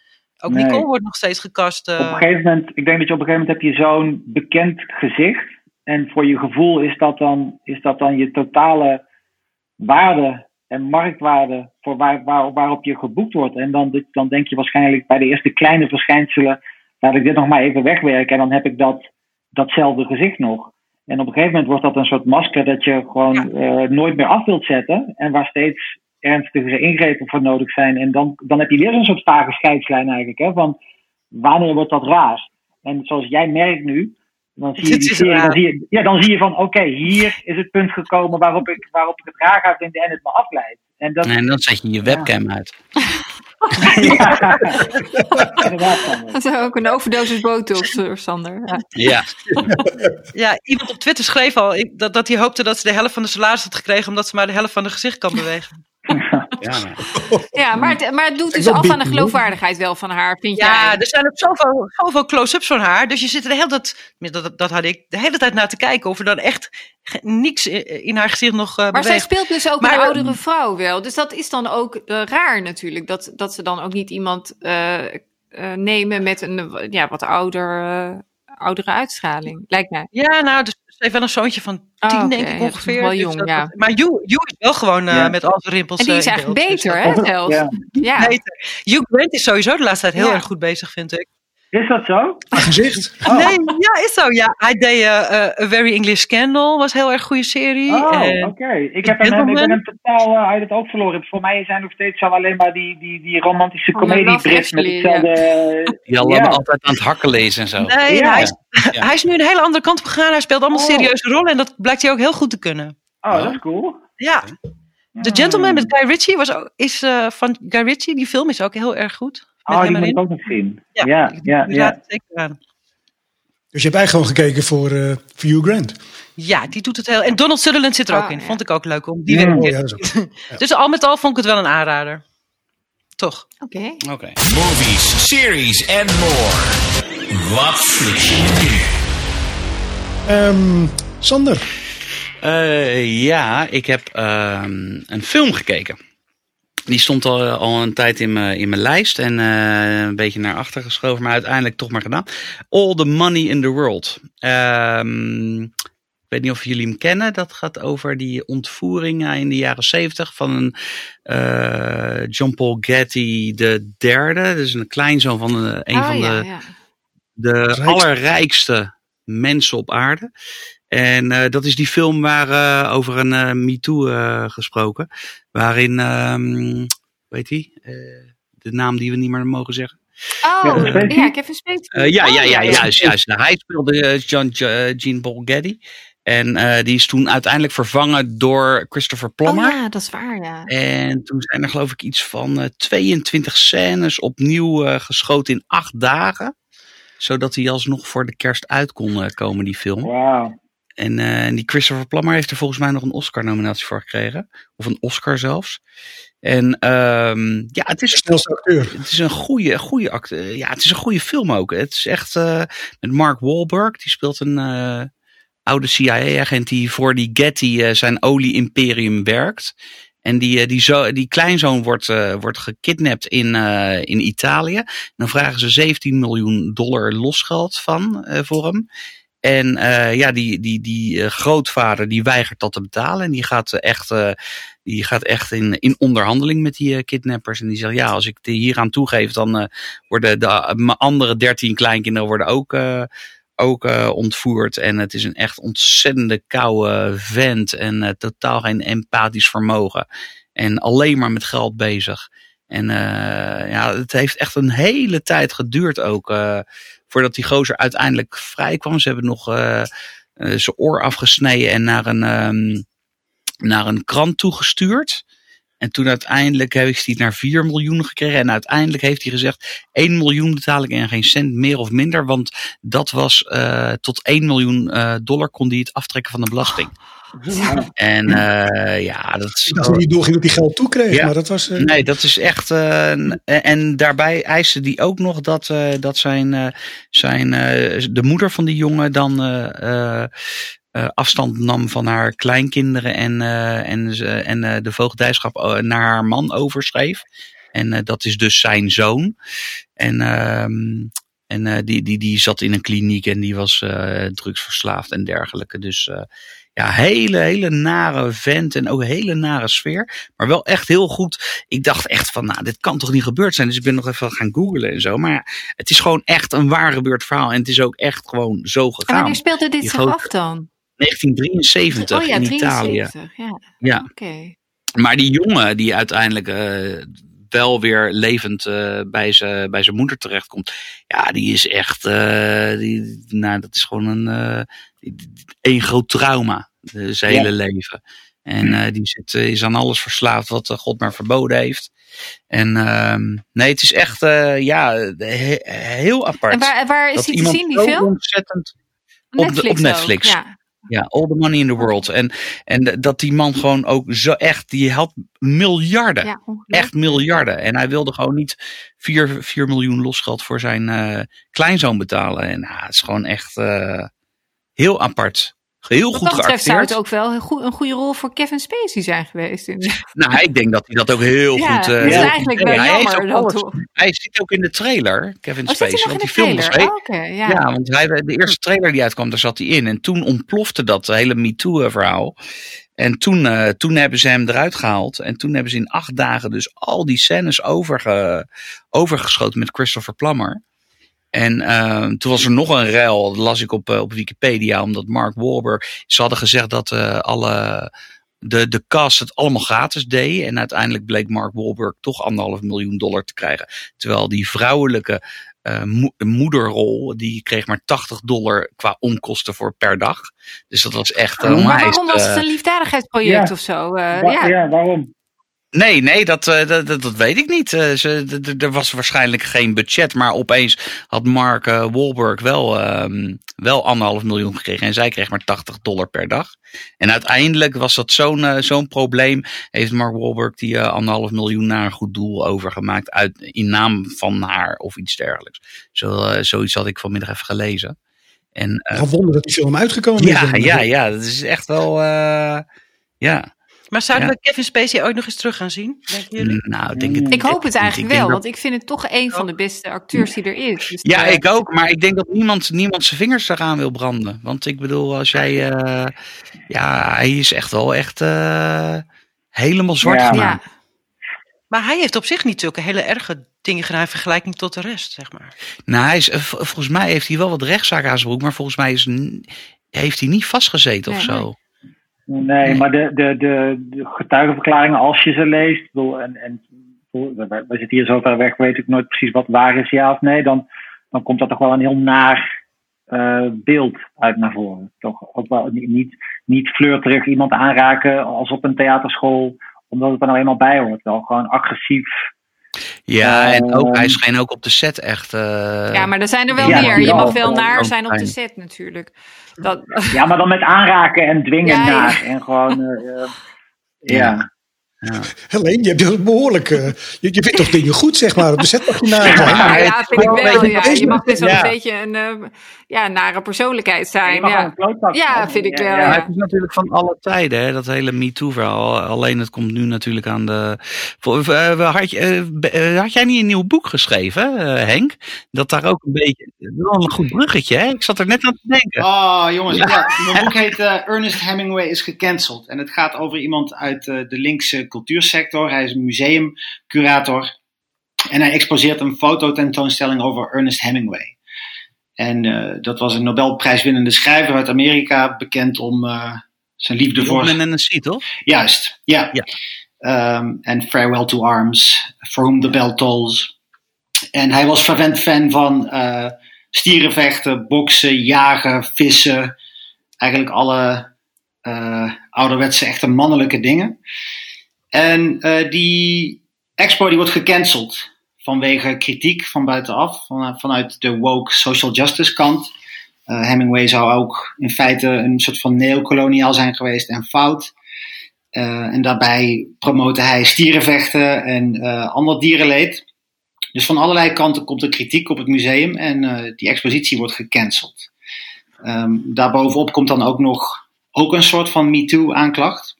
ook Nee. Nicole wordt nog steeds gekast. eh. Op een gegeven moment, ik denk dat je op een gegeven moment heb je zo'n bekend gezicht. En voor je gevoel is dat dan, is dat dan je totale waarde en marktwaarde voor waar, waar, waarop je geboekt wordt. En dan, dan denk je waarschijnlijk bij de eerste kleine verschijnselen, laat ik dit nog maar even wegwerken en dan heb ik dat, datzelfde gezicht nog. En op een gegeven moment wordt dat een soort masker dat je gewoon eh, nooit meer af wilt zetten. En waar steeds ernstige ingrepen voor nodig zijn. En dan, dan heb je weer een soort vage scheidslijn eigenlijk. Hè, van wanneer wordt dat raar? En zoals jij merkt nu, dan zie je, Dit die is serie, raar. dan zie je, ja, dan zie je van oké, hier is het punt gekomen waarop ik, waarop ik het raar ga vinden en het me afleidt. En dat, En dan zet je je webcam uit. ja. Inderdaad, Sander. Dat is ook een overdosis botox, eh, Sander. Ja. Ja. Ja, iemand op Twitter schreef al dat, dat hij hoopte dat ze de helft van de salaris had gekregen, omdat ze maar de helft van haar gezicht kan bewegen. Ja. Ja, maar het, maar het doet dus af aan de geloofwaardigheid wel van haar, vind Ja, jij? er zijn ook zoveel, zoveel close-ups van haar. Dus je zit er de hele tijd, dat, dat had ik, de hele tijd naar te kijken of er dan echt niks in, haar gezicht nog eh Maar zij speelt dus ook Maar, een oudere vrouw wel. Dus dat is dan ook eh, raar natuurlijk. Dat, dat ze dan ook niet iemand eh, eh, nemen met een ja, wat ouder, eh, oudere uitstraling. Lijkt mij. Ja, nou, dus heeft wel een zoontje van tien, Oh, oké. denk Ja, ik ongeveer. wel Dus jong, dat- ja. maar Hugh, Hugh is wel gewoon eh, Ja. met al zijn rimpels En die eh, is eigenlijk beeld. Dus beter, hè, zelfs. Ja. Ja. Beter. Hugh Grant is sowieso de laatste tijd heel Ja. erg goed bezig, vind ik. Is dat zo? Gezicht. Oh. Nee, ja, is zo. Ja, hij deed eh, eh, A Very English Scandal, was een heel erg goede serie. Oh, oké. Ik, heb hem- ik ben hem totaal eh, uit het oog verloren. Voor mij zijn nog steeds zo alleen maar die, die, die romantische Van de comedie Love Brits met hetzelfde... Die al Ja. altijd aan het hakken lezen en zo. Nee, Ja. hij, is, hij is nu een hele andere kant op gegaan. Hij speelt allemaal Oh. serieuze rollen en dat blijkt hij ook heel goed te kunnen. Oh, dat is cool. Ja, The Gentleman met Guy Ritchie was ook, is eh, van Guy Ritchie. Die film is ook heel erg goed. Oh, die hem moet ik ook nog zien. Ja, Ja, ik zeker aan. Dus je hebt eigenlijk gewoon gekeken voor, eh voor Hugh Grant. Ja, die doet het heel. En Donald Sutherland zit er ook Ah, in. ja. Vond ik ook leuk om die Ja. weer een Oh, ja, te zien. Dus al met al vond ik het wel een aanrader. Toch? Oké. Oké. Movies, series en more. Wat flits je nu? Ehm, Sander, Eh, ja, ik heb ehm, een film gekeken. Die stond al, al een tijd in mijn, in mijn lijst en eh, een beetje naar achter geschoven, maar uiteindelijk toch maar gedaan. All the Money in the World. Ehm, ik weet niet of jullie hem kennen. Dat gaat over die ontvoering eh, in de jaren zeventig van een eh, John Paul Getty de derde. Dus een kleinzoon van de, een Oh, van ja, de ja. de Rijkste. allerrijkste mensen op aarde. En eh, dat is die film waar eh, over een eh, MeToo eh, gesproken. Waarin, ehm weet hij, de naam die we niet meer mogen zeggen. Oh, Ja, Kevin Spacey. Eh, ja, Oh, ja, ja, juist, juist. Nou, hij speelde John, uh, Gene Paul Getty. En eh, die is toen uiteindelijk vervangen door Christopher Oh Plummer. ja, dat is waar, ja. En toen zijn er geloof ik iets van eh, 22 scènes opnieuw eh, geschoten in acht dagen. Zodat hij alsnog voor de kerst uit kon komen, die film. Wauw. En eh, die Christopher Plummer heeft er volgens mij nog een Oscar-nominatie voor gekregen. Of een Oscar zelfs. En ehm, ja, het is, acteur. het is een goede, goede acte. Ja, het is een goede film ook. Het is echt eh, met Mark Wahlberg. Die speelt een eh, oude CIA-agent die voor die Getty eh, zijn olie-imperium werkt. En die, eh, die, zo, die kleinzoon wordt, eh, wordt gekidnapt in, eh, in Italië. Dan vragen ze 17 miljoen dollar losgeld van eh, voor hem. En eh, ja, die, die, die eh, grootvader die weigert dat te betalen. En die gaat eh, echt, die gaat echt in, in onderhandeling met die kidnappers. En die zegt, ja, als ik hier aan toegeef, dan worden de, mijn andere dertien kleinkinderen worden ook, ook ontvoerd. En het is een echt ontzettende koude vent. En totaal geen empathisch vermogen. En alleen maar met geld bezig. En ja, het heeft echt een hele tijd geduurd ook. Eh, voordat die gozer uiteindelijk vrij kwam. Ze hebben nog uh, zijn oor afgesneden en naar een, um, naar een krant toegestuurd. En toen uiteindelijk heeft hij het naar 4 miljoen gekregen. En uiteindelijk heeft hij gezegd: 1 miljoen betaal ik en geen cent meer of minder. Want dat was uh, tot 1 miljoen dollar kon hij het aftrekken van de belasting. Ja. En uh, ja, dat is. Dat hij doorging dat hij geld toekreeg. Ja. Maar dat was. Nee, dat is echt. en daarbij eiste hij ook nog dat, dat zijn, zijn de moeder van die jongen dan uh, afstand nam van haar kleinkinderen en, uh, en, uh, en de voogdijschap naar haar man overschreef. En dat is dus zijn zoon. En, ehm, en die, die, die zat in een kliniek en die was drugsverslaafd en dergelijke. Dus ja, hele, hele nare vent en ook hele nare sfeer. Maar wel echt heel goed. Ik dacht echt van, nou, dit kan toch niet gebeurd zijn. Dus ik ben nog even gaan googlen en zo. Maar ja, het is gewoon echt een waar gebeurd verhaal. En het is ook echt gewoon zo gegaan. En wanneer speelde dit zich af dan? 1973 oh, ja, in 73, Italië. Ja. ja. Oké. Maar die jongen die uiteindelijk uh, wel weer levend uh, bij zijn bij zijn moeder terechtkomt. Ja, die is echt. Uh, die, nou, dat is gewoon een, een groot trauma. Zijn ja. hele leven. En die zit, is aan alles verslaafd wat God maar verboden heeft. En uh, nee, het is echt ja, he, heel apart. En waar, waar is hij te zien, die film? Ontzettend, Netflix op, op Netflix. Ook, ja. Ja, all the money in the world. En, en dat die man gewoon ook zo echt, die had miljarden. Ja, echt miljarden. En hij wilde gewoon niet 4, 4 miljoen losgeld voor zijn uh, kleinzoon betalen. En nou, het is gewoon echt uh, heel apart. Heel Wat goed dat betreft zou het ook wel een, goe- een goede rol voor Kevin Spacey zijn geweest. In Nou, ik denk dat hij dat ook heel ja, goed... uh, het is eigenlijk wel jammer. dat alles- hij zit ook in de trailer, Kevin Oh, Spacey. Want die de film was Oh, ja. Ja, want hij, de eerste trailer die uitkwam, daar zat hij in. En toen ontplofte dat hele MeToo-verhaal. En toen, uh, toen hebben ze hem eruit gehaald. En toen hebben ze in acht dagen dus al die scènes overge, overgeschoten met Christopher Plummer. En uh, toen was er nog een ruil, dat las ik op, uh, op Wikipedia, omdat Mark Wahlberg, ze hadden gezegd dat uh, alle, de, de cast het allemaal gratis deed. En uiteindelijk bleek Mark Wahlberg toch anderhalf miljoen dollar te krijgen. Terwijl die vrouwelijke uh, mo moederrol, die kreeg maar 80 dollar qua onkosten voor per dag. Dus dat was echt uh, Maar waarom was het een liefdadigheidsproject Ja. of zo? Eh, Wa- ja. ja, waarom? Nee, nee, dat, eh, dat, dat, dat weet ik niet. Eh, ze, er was waarschijnlijk geen budget, maar opeens had Mark eh, Wahlberg wel, ehm, wel anderhalf miljoen gekregen en zij kreeg maar 80 dollar per dag. En uiteindelijk was dat zo'n zo'n probleem, heeft Mark Wahlberg die eh, anderhalf miljoen naar een goed doel overgemaakt uit, in naam van haar of iets dergelijks. Zo, zoiets had ik vanmiddag even gelezen. En, eh, Een wonder dat die film uitgekomen is. ja, En, ja, ja, dat is echt wel, ja. Maar zouden Ja. we Kevin Spacey ooit nog eens terug gaan zien? Denken jullie? Nou, ik denk het Ik hoop het eigenlijk wel, dat- want ik vind het toch een van de beste acteurs die er is. Dus, Ja, eh, ik ook. Maar ik denk dat niemand, niemand zijn vingers eraan wil branden. Want ik bedoel, als jij... eh, ja, hij is echt wel echt eh, helemaal zwart Ja. gemaakt. ja. Maar hij heeft op zich niet zulke hele erge dingen gedaan in vergelijking tot de rest, zeg maar. Nou, hij is, volgens mij heeft hij wel wat rechtszaken aan zijn broek. Maar volgens mij is, heeft hij niet vastgezeten of zo. Nee, maar de, de, de, de getuigenverklaringen, als je ze leest, bedoel, en, en we, zitten hier zo ver weg, weet ik nooit precies wat waar is, ja of nee, dan, dan komt dat toch wel een heel naar eh, beeld uit naar voren. Toch ook wel niet, niet, niet flirterig iemand aanraken als op een theaterschool, omdat het er nou eenmaal bij hoort. Wel gewoon agressief. Ja, en ook, Ehm. hij scheen ook op de set echt... eh, ja, maar er zijn er wel Ja, meer. Je mag wel naar zijn op de set natuurlijk. Dat, Ja, maar dan met aanraken en dwingen Ja, ja. naar. En gewoon, eh, eh, ja. Ja. Helene, je hebt dus behoorlijk. eh, je, je vindt toch dingen goed, zeg maar. Op de Ja, ja, vind ik wel Ja. Je mag best wel Ja. een beetje een eh, ja, nare persoonlijkheid zijn. Ja. vind ik wel, Ja, ja. het is natuurlijk van alle tijden, hè, dat hele MeToo-verhaal. Alleen het komt nu natuurlijk aan de. Voor- eh, had, je, eh, eh, had jij niet een nieuw boek geschreven, eh, Henk? Dat daar ook een beetje. Wel een goed bruggetje, hè? Ik zat er net aan te denken. Oh, jongens. Ja, mijn boek heet eh, Ernest Hemingway is gecanceld. En het gaat over iemand uit eh, de linkse cultuursector. Hij is museumcurator. En hij exposeert een fototentoonstelling over Ernest Hemingway. En eh, dat was een Nobelprijswinnende schrijver uit Amerika. Bekend om eh, zijn liefde voor... Woman and Sea, toch? Juist, ja. Ehm, En Farewell to Arms, For Whom the Bell Tolls. En hij was fervent fan van eh, stierenvechten, boksen, jagen, vissen. Eigenlijk alle ouderwetse, echte mannelijke dingen. En uh, die expo die wordt gecanceld vanwege kritiek van buitenaf, van, vanuit de woke social justice kant. Uh, Hemingway zou ook in feite een soort van neocoloniaal zijn geweest en fout. Uh, en daarbij promote hij stierenvechten en ander dierenleed. Dus van allerlei kanten komt er kritiek op het museum en die expositie wordt gecanceld. Um, daarbovenop komt dan ook nog ook een soort van MeToo-aanklacht.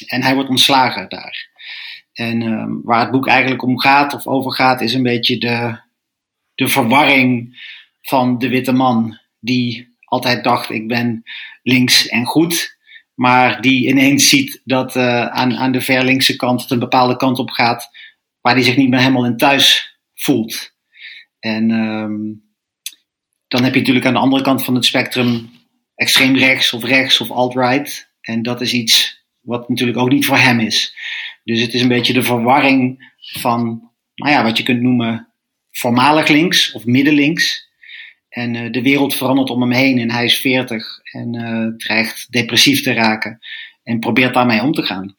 En hij wordt ontslagen daar. En um, waar het boek eigenlijk om gaat of over gaat, is een beetje de, de verwarring van de witte man. Die altijd dacht: ik ben links en goed. Maar die ineens ziet dat uh, aan, aan de verlinkse kant het een bepaalde kant op gaat. Waar hij zich niet meer helemaal in thuis voelt. En um, dan heb je natuurlijk aan de andere kant van het spectrum extreem rechts of rechts of alt-right. En dat is iets wat natuurlijk ook niet voor hem is. Dus het is een beetje de verwarring van, nou ja, wat je kunt noemen voormalig links of middenlinks. En uh, de wereld verandert om hem heen en hij is 40 en uh, dreigt depressief te raken en probeert daarmee om te gaan.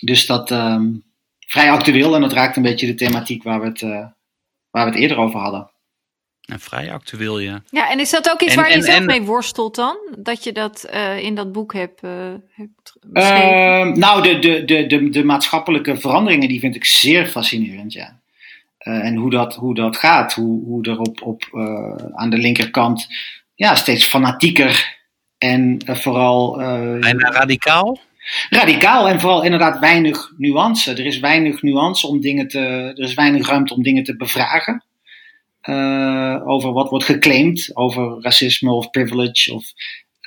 Dus dat um, vrij actueel en dat raakt een beetje de thematiek waar we het, uh, waar we het eerder over hadden. En vrij actueel, ja. Ja, en is dat ook iets en, waar je en, zelf en, mee worstelt dan? Dat je dat uh, in dat boek hebt, uh, hebt beschreven? Uh, nou, de, de, de, de, de maatschappelijke veranderingen, die vind ik zeer fascinerend, ja. Uh, en hoe dat, hoe dat gaat, hoe, hoe er op, op, aan de linkerkant ja, steeds fanatieker en vooral... Bijna radicaal? Radicaal en vooral inderdaad weinig nuance. Er is weinig nuance om dingen te... Er is weinig ruimte om dingen te bevragen. Uh, over wat wordt geclaimd over racisme of privilege. Of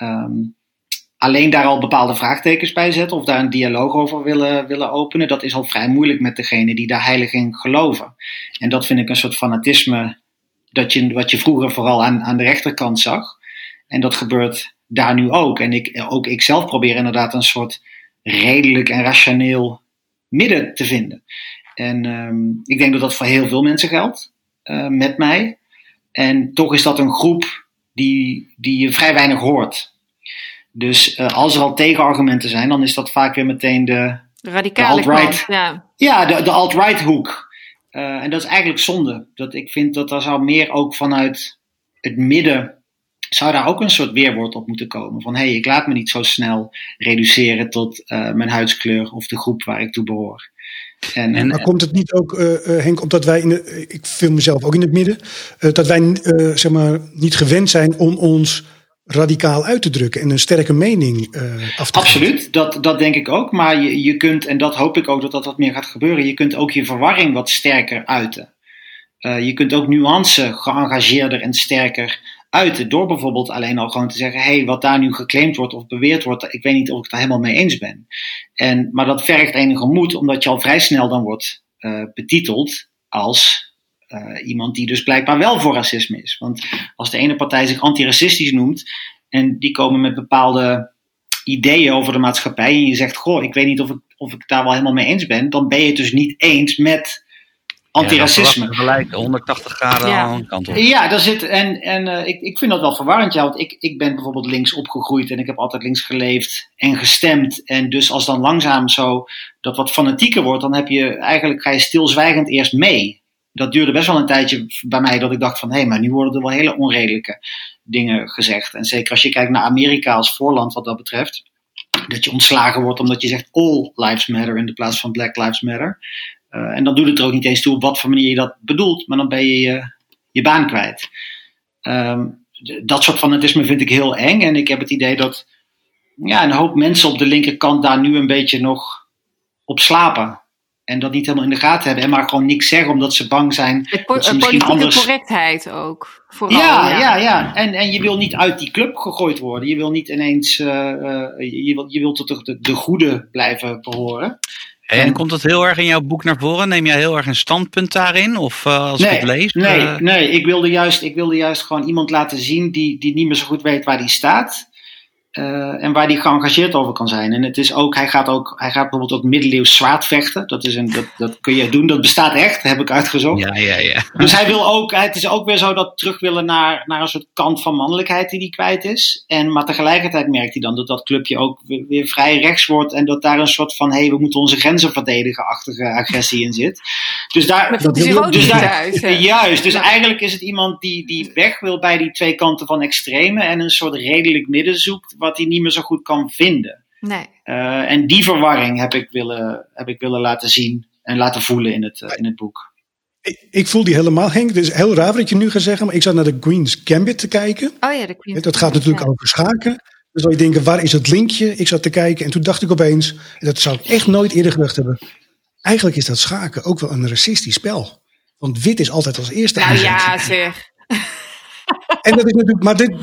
um, alleen daar al bepaalde vraagtekens bij zetten of daar een dialoog over willen, willen openen. Dat is al vrij moeilijk met degene die daar heilig in geloven. En dat vind ik een soort fanatisme dat je, wat je vroeger vooral aan, aan de rechterkant zag. En dat gebeurt daar nu ook. En ik, ook ik zelf probeer inderdaad een soort redelijk en rationeel midden te vinden. En um, ik denk dat dat voor heel veel mensen geldt. Uh, met mij. En toch is dat een groep die, die je vrij weinig hoort. Dus uh, als er al tegenargumenten zijn, dan is dat vaak weer meteen de, radicale de alt-right. Ja, ja de, de alt-right hoek. Uh, en dat is eigenlijk zonde. Dat ik vind dat er zou meer ook vanuit het midden zou daar ook een soort weerwoord op moeten komen. Van hé, hey, ik laat me niet zo snel reduceren tot uh, mijn huidskleur of de groep waar ik toe behoor. En, en, maar komt het niet ook, uh, Henk, omdat wij, in de, ik film mezelf ook in het midden, uh, dat wij uh, zeg maar, niet gewend zijn om ons radicaal uit te drukken en een sterke mening af te Absoluut, dat, dat denk ik ook. Maar je, je kunt, en dat hoop ik ook dat dat wat meer gaat gebeuren, je kunt ook je verwarring wat sterker uiten. je kunt ook nuance geëngageerder en sterker uiten. Door bijvoorbeeld alleen al gewoon te zeggen: hé, hey, wat daar nu geclaimd wordt of beweerd wordt, ik weet niet of ik daar helemaal mee eens ben. En, maar dat vergt enige moed, omdat je al vrij snel dan wordt uh, betiteld als uh, iemand die dus blijkbaar wel voor racisme is. Want als de ene partij zich antiracistisch noemt en die komen met bepaalde ideeën over de maatschappij en je zegt: Goh, ik weet niet of ik, of ik daar wel helemaal mee eens ben, dan ben je het dus niet eens met antiracisme. Ja, gelijk, 180 graden ja. aan de kant op. Ja, daar zit, en, en uh, ik, ik vind dat wel verwarrend. Ja, want ik, ik ben bijvoorbeeld links opgegroeid en ik heb altijd links geleefd en gestemd. En dus als dan langzaam zo dat wat fanatieker wordt, dan heb je eigenlijk ga je stilzwijgend eerst mee. Dat duurde best wel een tijdje bij mij dat ik dacht van hé, hey, maar nu worden er wel hele onredelijke dingen gezegd. En zeker als je kijkt naar Amerika als voorland wat dat betreft. Dat je ontslagen wordt omdat je zegt all lives matter in de plaats van black lives matter. Uh, en dan doet het er ook niet eens toe op wat voor manier je dat bedoelt, maar dan ben je je, je baan kwijt. Um, dat soort fanatisme vind ik heel eng en ik heb het idee dat ja, een hoop mensen op de linkerkant daar nu een beetje nog op slapen. En dat niet helemaal in de gaten hebben en maar gewoon niks zeggen omdat ze bang zijn. Het po ze politieke anders... correctheid ook. Vooral, ja, ja, ja, ja. En, en je wil niet uit die club gegooid worden. Je wil niet ineens, uh, uh, je, wil, je wilt tot de, de goede blijven behoren. En, en komt dat heel erg in jouw boek naar voren? Neem jij heel erg een standpunt daarin? Of uh, als nee, ik het lees? Nee, uh... nee ik, wilde juist, ik wilde juist gewoon iemand laten zien die, die niet meer zo goed weet waar die staat. Eh, en waar hij geëngageerd over kan zijn. En het is ook, hij gaat ook, hij gaat bijvoorbeeld ook middeleeuws zwaard vechten. Dat, is een, dat, dat kun je doen, dat bestaat echt, heb ik uitgezocht. Ja, ja, ja. Dus hij wil ook, het is ook weer zo dat terug willen naar, naar een soort kant van mannelijkheid die hij kwijt is. En, maar tegelijkertijd merkt hij dan dat dat clubje ook weer, weer vrij rechts wordt. En dat daar een soort van, hé, hey, we moeten onze grenzen verdedigen-achtige agressie in zit. Dus daar, Dat is ook dus daar, thuis, juist, dus Ja. eigenlijk is het iemand die, die weg wil bij die twee kanten van extreme. En een soort redelijk midden zoekt, wat hij niet meer zo goed kan vinden. Nee. Eh, en die verwarring heb ik, willen, heb ik willen laten zien en laten voelen in het, eh, in het boek. Ik, ik voel die helemaal, Henk. Het is heel raar wat je nu gaat zeggen, maar ik zat naar de Queen's Gambit te kijken. Oh ja, de Queen. Dat gaat natuurlijk over schaken. Dan zou je denken, waar is het linkje? Ik zat te kijken en toen dacht ik opeens, en dat zou ik echt nooit eerder gedacht hebben. Eigenlijk is dat schaken ook wel een racistisch spel. Want wit is altijd als eerste Nou ja, zeg. En dat is natuurlijk, maar dit,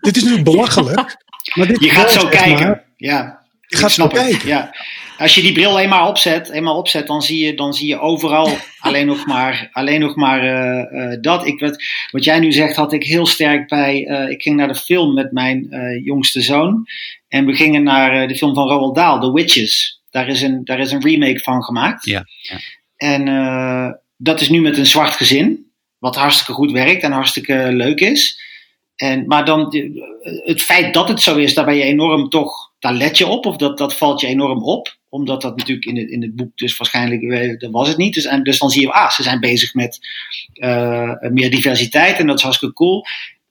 dit is natuurlijk belachelijk. Maar dit Je gaat zo kijken. maar. ja. Je gaat zo kijken. Ja. Als je die bril eenmaal opzet, eenmaal opzet dan, zie je, dan zie je overal alleen nog maar, alleen nog maar eh, eh, dat. Ik, wat, wat jij nu zegt, had ik heel sterk bij. eh, ik ging naar de film met mijn jongste zoon. En we gingen naar de film van Roald Dahl, The Witches. Daar is een, daar is een remake van gemaakt. Ja, ja. En dat is nu met een zwart gezin. Wat hartstikke goed werkt en hartstikke leuk is. En, maar dan, eh, het feit dat het zo is, daar ben je enorm toch, daar let je op, of dat, dat valt je enorm op. Omdat dat natuurlijk in het, in het boek dus waarschijnlijk, eh, dat was het niet. Dus, en, dus dan zie je, ah, ze zijn bezig met eh, meer diversiteit en dat is hartstikke cool.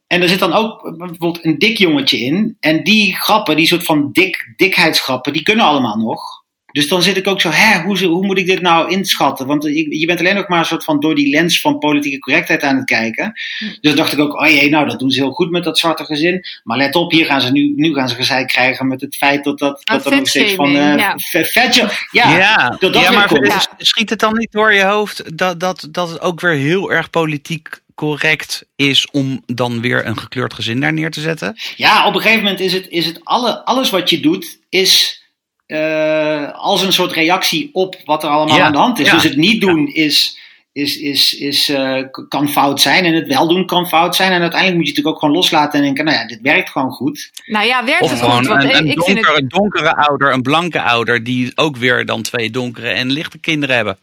En er zit dan ook bijvoorbeeld een dik jongetje in. En die grappen, die soort van dik, dikheidsgrappen, die kunnen allemaal nog. Dus dan zit ik ook zo, hè, hoe, hoe moet ik dit nou inschatten? Want je, je bent alleen nog maar een soort van door die lens van politieke correctheid aan het kijken. Dus dacht ik ook, oh jee, nou dat doen ze heel goed met dat zwarte gezin. Maar let op, hier gaan ze nu, nu gaan ze gezeik krijgen met het feit dat, dat, dat er nog steeds van eh ja. vet-. Ja, ja, dat dat ja, maar komt. Ja. schiet het dan niet door je hoofd dat, dat, dat het ook weer heel erg politiek correct is om dan weer een gekleurd gezin daar neer te zetten? Ja, op een gegeven moment is het, is het alle, alles wat je doet, is eh, als een soort reactie op wat er allemaal Ja, aan de hand is. ja, Dus het niet doen is, is, is, is, eh, kan fout zijn en het wel doen kan fout zijn. En uiteindelijk moet je het natuurlijk ook gewoon loslaten en denken, nou ja, dit werkt gewoon goed. Nou ja, werkt Of het gewoon goed? Want een, eh, een ik vind het donkere, donkere ouder, een blanke ouder, die ook weer dan twee donkere en lichte kinderen hebben.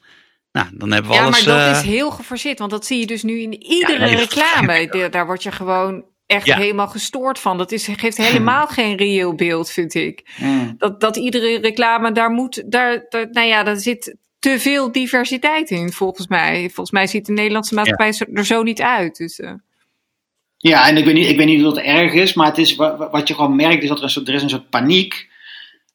Nou, dan hebben we Ja, alles. maar dat is heel geforceerd. Want dat zie je dus nu in iedere reclame. Daar word je gewoon echt Ja. helemaal gestoord van. Dat is, geeft helemaal geen reëel beeld, vind ik. Mm. Dat, dat iedere reclame, daar moet, daar, daar, nou ja, daar zit te veel diversiteit in, volgens mij. Volgens mij ziet de Nederlandse maatschappij er zo niet uit. Dus, eh, Ja, en ik weet niet, ik weet niet of dat erg is, maar het is, wa- wa- wat je gewoon merkt is dat er een soort, er is een soort paniek.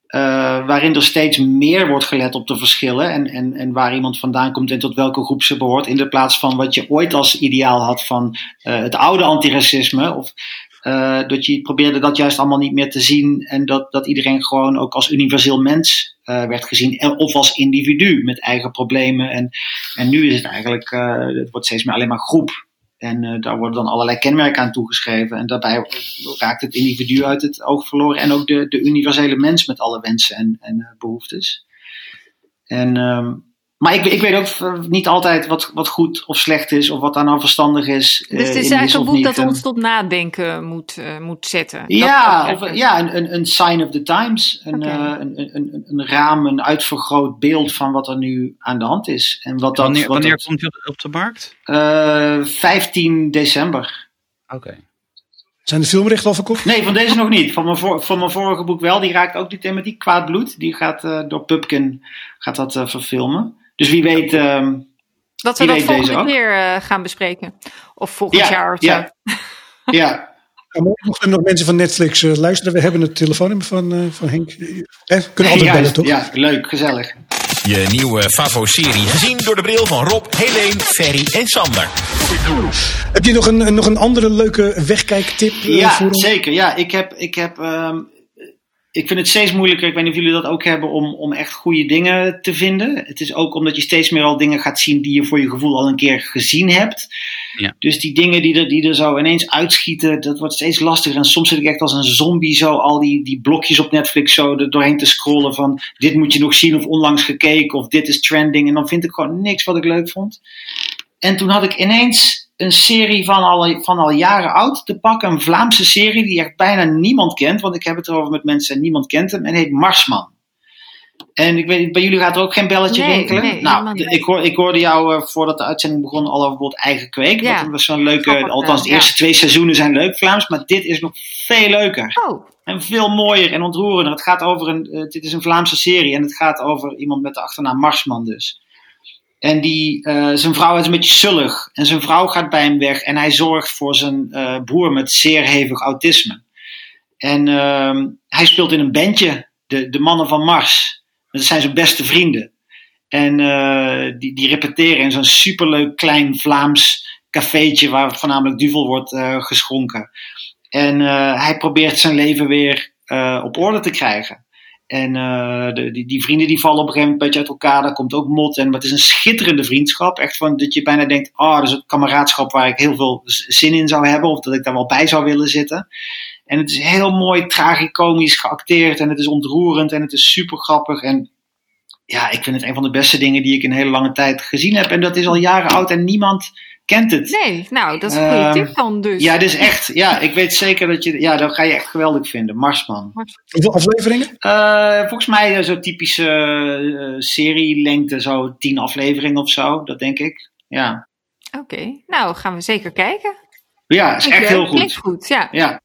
Eh, waarin er steeds meer wordt gelet op de verschillen en, en, en waar iemand vandaan komt en tot welke groep ze behoort. In de plaats van wat je ooit als ideaal had van eh, het oude antiracisme. Of eh, dat je probeerde dat juist allemaal niet meer te zien. En dat, dat iedereen gewoon ook als universeel mens werd gezien. En, of als individu met eigen problemen. En, en nu is het eigenlijk, het wordt steeds meer alleen maar groep. En eh, daar worden dan allerlei kenmerken aan toegeschreven. En daarbij raakt het individu uit het oog verloren. En ook de, de universele mens met alle wensen en, en eh, behoeftes. En, ehm, maar ik, ik weet ook eh, niet altijd wat, wat goed of slecht is. Of wat daar nou verstandig is. dus het eh, is in eigenlijk een boek dat En- ons tot nadenken moet, eh, moet zetten. Ja, of, ja een, een, een sign of the times. Een, eh, een, een, een, een raam, een uitvergroot beeld van wat er nu aan de hand is. En wat dat, wanneer wat wanneer dat- komt hij op, de markt? eh, 15 december. Oké. Zijn de filmrechten al verkocht? Nee, van deze nog niet. Van mijn, voor- van mijn vorige boek wel. Die raakt ook die thematiek. Kwaad bloed. Die gaat eh, door Pupkin gaat dat, eh, verfilmen. Dus wie weet. ehm, Dat we dat volgende keer eh, gaan bespreken. Of volgend Ja, jaar of zo. ja. ja. Ja, Mochten er nog mensen van Netflix eh, luisteren, we hebben het telefoonnummer van, eh, van Henk. Eh, kunnen altijd bellen, toch? ja, leuk, gezellig. Je nieuwe Favo-serie, gezien door de bril van Rob, Helene, Ferry en Sander. Heb je nog een, nog een andere leuke wegkijktip Ja, voor ons? zeker. Ja, ik heb. Ik, heb ehm, ik vind het steeds moeilijker, ik weet niet of jullie dat ook hebben, om, om echt goede dingen te vinden. Het is ook omdat je steeds meer al dingen gaat zien die je voor je gevoel al een keer gezien hebt. Ja. Dus die dingen die er, die er zo ineens uitschieten, dat wordt steeds lastiger. En soms zit ik echt als een zombie zo al die, die blokjes op Netflix zo er doorheen te scrollen van dit moet je nog zien of onlangs gekeken of dit is trending. En dan vind ik gewoon niks wat ik leuk vond. En toen had ik ineens een serie van al, van al jaren oud te pakken. Een Vlaamse serie die echt bijna niemand kent. Want ik heb het erover met mensen en niemand kent hem. En heet Marsman. En ik weet, bij jullie gaat er ook geen belletje Nee, rinkelen. nee, nou, ik, hoor, ik hoorde jou eh, voordat de uitzending begon al over bijvoorbeeld eigen kweek. Ja, Dat was zo'n leuke, grappig, althans de ja. eerste twee seizoenen zijn leuk Vlaams. Maar dit is nog veel leuker. Oh, En veel mooier en ontroerender. Het gaat over een, eh, dit is een Vlaamse serie en het gaat over iemand met de achternaam Marsman dus. En die, eh, zijn vrouw is een beetje sullig en zijn vrouw gaat bij hem weg en hij zorgt voor zijn eh, broer met zeer hevig autisme. En ehm, hij speelt in een bandje, de, de Mannen van Mars. Dat zijn zijn beste vrienden. En eh, die, die repeteren in zo'n superleuk klein Vlaams cafeetje waar voornamelijk duvel wordt geschonken. En hij probeert zijn leven weer op orde te krijgen. En eh, de, die, die vrienden die vallen op een gegeven moment uit elkaar. Daar komt ook mot. En het is een schitterende vriendschap. Echt van dat je bijna denkt: oh, dat is een kameraadschap waar ik heel veel zin in zou hebben. Of dat ik daar wel bij zou willen zitten. En het is heel mooi tragicomisch geacteerd. En het is ontroerend. En het is super grappig. En ja, ik vind het een van de beste dingen die ik in een hele lange tijd gezien heb. En dat is al jaren oud en niemand kent het. nee. Nou, dat is een goede tip dan dus. Ja, dus echt. Ja, ik weet zeker dat je. Ja, dat ga je echt geweldig vinden. Marsman. Hoeveel afleveringen? Eh, volgens mij eh, zo typische eh, serielengte, zo tien afleveringen of zo. Dat denk ik. Ja, Oké, nou gaan we zeker kijken. ja is echt heel Klinkt goed. goed, ja. Ja,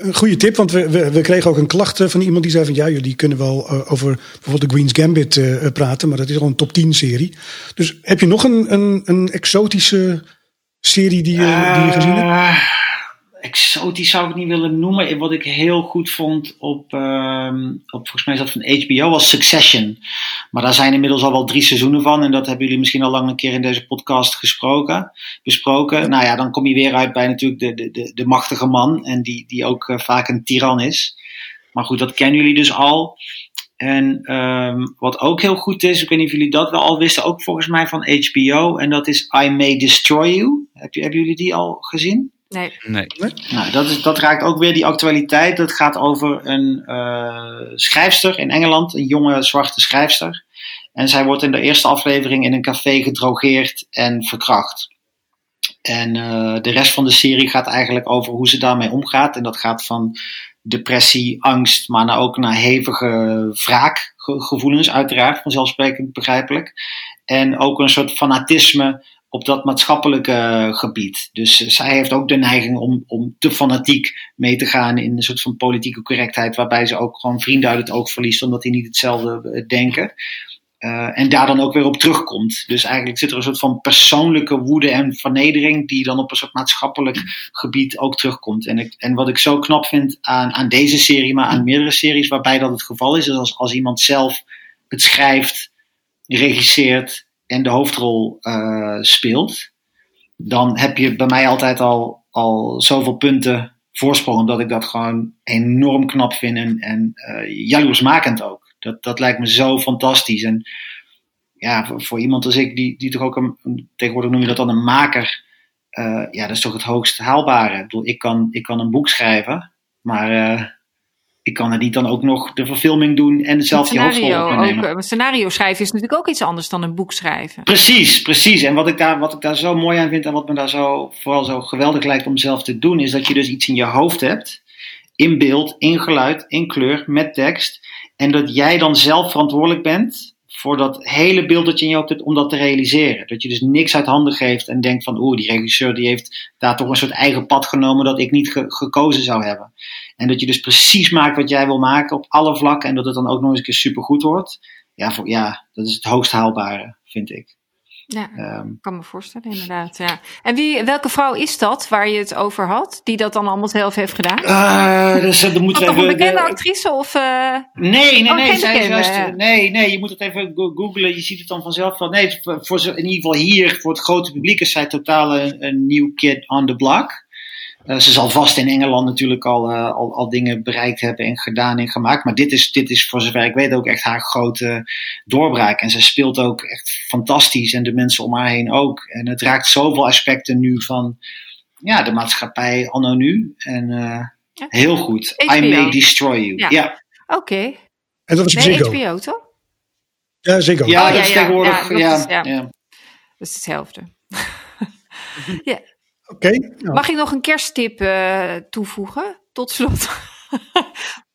Een goede tip, want we, we, we kregen ook een klacht eh, van iemand die zei van ja, jullie kunnen wel eh, over bijvoorbeeld de Queen's Gambit eh, praten, maar dat is al een top 10 serie. Dus heb je nog een, een, een exotische serie die, die je gezien hebt? Exotisch zou ik het niet willen noemen. Wat ik heel goed vond op, ehm, op volgens mij is dat van HBO, was Succession. Maar daar zijn inmiddels al wel drie seizoenen van. En dat hebben jullie misschien al lang een keer in deze podcast gesproken, besproken. Nou ja, dan kom je weer uit bij natuurlijk de, de, de, de machtige man. En die, die ook eh, vaak een tiran is. Maar goed, dat kennen jullie dus al. En ehm, wat ook heel goed is, ik weet niet of jullie dat wel al wisten, ook volgens mij van HBO. En dat is I May Destroy You. Heb hebben jullie die al gezien? Nee. Nee. Nou, dat, is, dat raakt ook weer die actualiteit. Dat gaat over een eh, schrijfster in Engeland, een jonge zwarte schrijfster. En zij wordt in de eerste aflevering in een café gedrogeerd en verkracht. En eh, de rest van de serie gaat eigenlijk over hoe ze daarmee omgaat. En dat gaat van depressie, angst, maar nou ook naar hevige wraakgevoelens, uiteraard, vanzelfsprekend begrijpelijk. En ook een soort fanatisme op dat maatschappelijke gebied. Dus zij heeft ook de neiging om, om te fanatiek mee te gaan in een soort van politieke correctheid, waarbij ze ook gewoon vrienden uit het oog verliest, omdat die niet hetzelfde eh, denken. Uh, en daar dan ook weer op terugkomt. Dus eigenlijk zit er een soort van persoonlijke woede en vernedering, die dan op een soort maatschappelijk gebied ook terugkomt. En, en wat ik zo knap vind aan, aan deze serie, maar aan meerdere series waarbij dat het geval is, is als, als iemand zelf het schrijft, regisseert en de hoofdrol uh, speelt, dan heb je bij mij altijd al, al zoveel punten voorsprong, omdat ik dat gewoon enorm knap vind en, en uh, jaloersmakend ook. Dat, dat lijkt me zo fantastisch. En ja, voor, iemand als ik, die, die toch ook een, tegenwoordig noem je dat dan een maker, uh, ja, dat is toch het hoogst haalbare. Ik bedoel, ik kan, ik kan een boek schrijven, maar ik kan het niet dan ook nog de verfilming doen en zelf die hoofdrol opnemen. Ook, een scenario schrijven is natuurlijk ook iets anders dan een boek schrijven. Precies, precies. En wat ik, daar, wat ik daar zo mooi aan vind en wat me daar zo, vooral zo geweldig lijkt om zelf te doen, is dat je dus iets in je hoofd hebt, in beeld, in geluid, in kleur, met tekst. En dat jij dan zelf verantwoordelijk bent voor dat hele beeld dat je in je hoofd hebt om dat te realiseren. Dat je dus niks uit handen geeft en denkt van oeh, die regisseur die heeft daar toch een soort eigen pad genomen dat ik niet ge gekozen zou hebben. En dat je dus precies maakt wat jij wil maken op alle vlakken en dat het dan ook nog eens een keer supergoed wordt. Ja, voor, ja dat is het hoogst haalbare, vind ik. Ja, um, kan me voorstellen, inderdaad. Ja. En wie, welke vrouw is dat waar je het over had, die dat dan allemaal zelf heeft gedaan? Uh, dus, dan moeten we even, een bekende actrice? Of, uh... Nee, nee, oh, nee, zij bekende, juist, ja. nee, nee, je moet het even googlen, je ziet het dan vanzelf wel. Nee, voor, in ieder geval hier, voor het grote publiek, is zij totaal een, een nieuw kid on the block. Uh, ze zal vast in Engeland natuurlijk al, uh, al, al dingen bereikt hebben en gedaan en gemaakt. Maar dit is, dit is voor zover ik weet ook echt haar grote doorbraak. En ze speelt ook echt fantastisch en de mensen om haar heen ook. En het raakt zoveel aspecten nu van ja, de maatschappij anno nu. En uh, heel goed. HBO. I May Destroy You. Ja. ja. Oké. Okay. En dat is nee, Ziggo. HBO toch? Ja, Ziggo. Ja, oh, dat is tegenwoordig. Ja, ja, dat, is, ja. ja. dat is hetzelfde. Oké. nou, Mag ik nog een kersttip eh, toevoegen? Tot slot.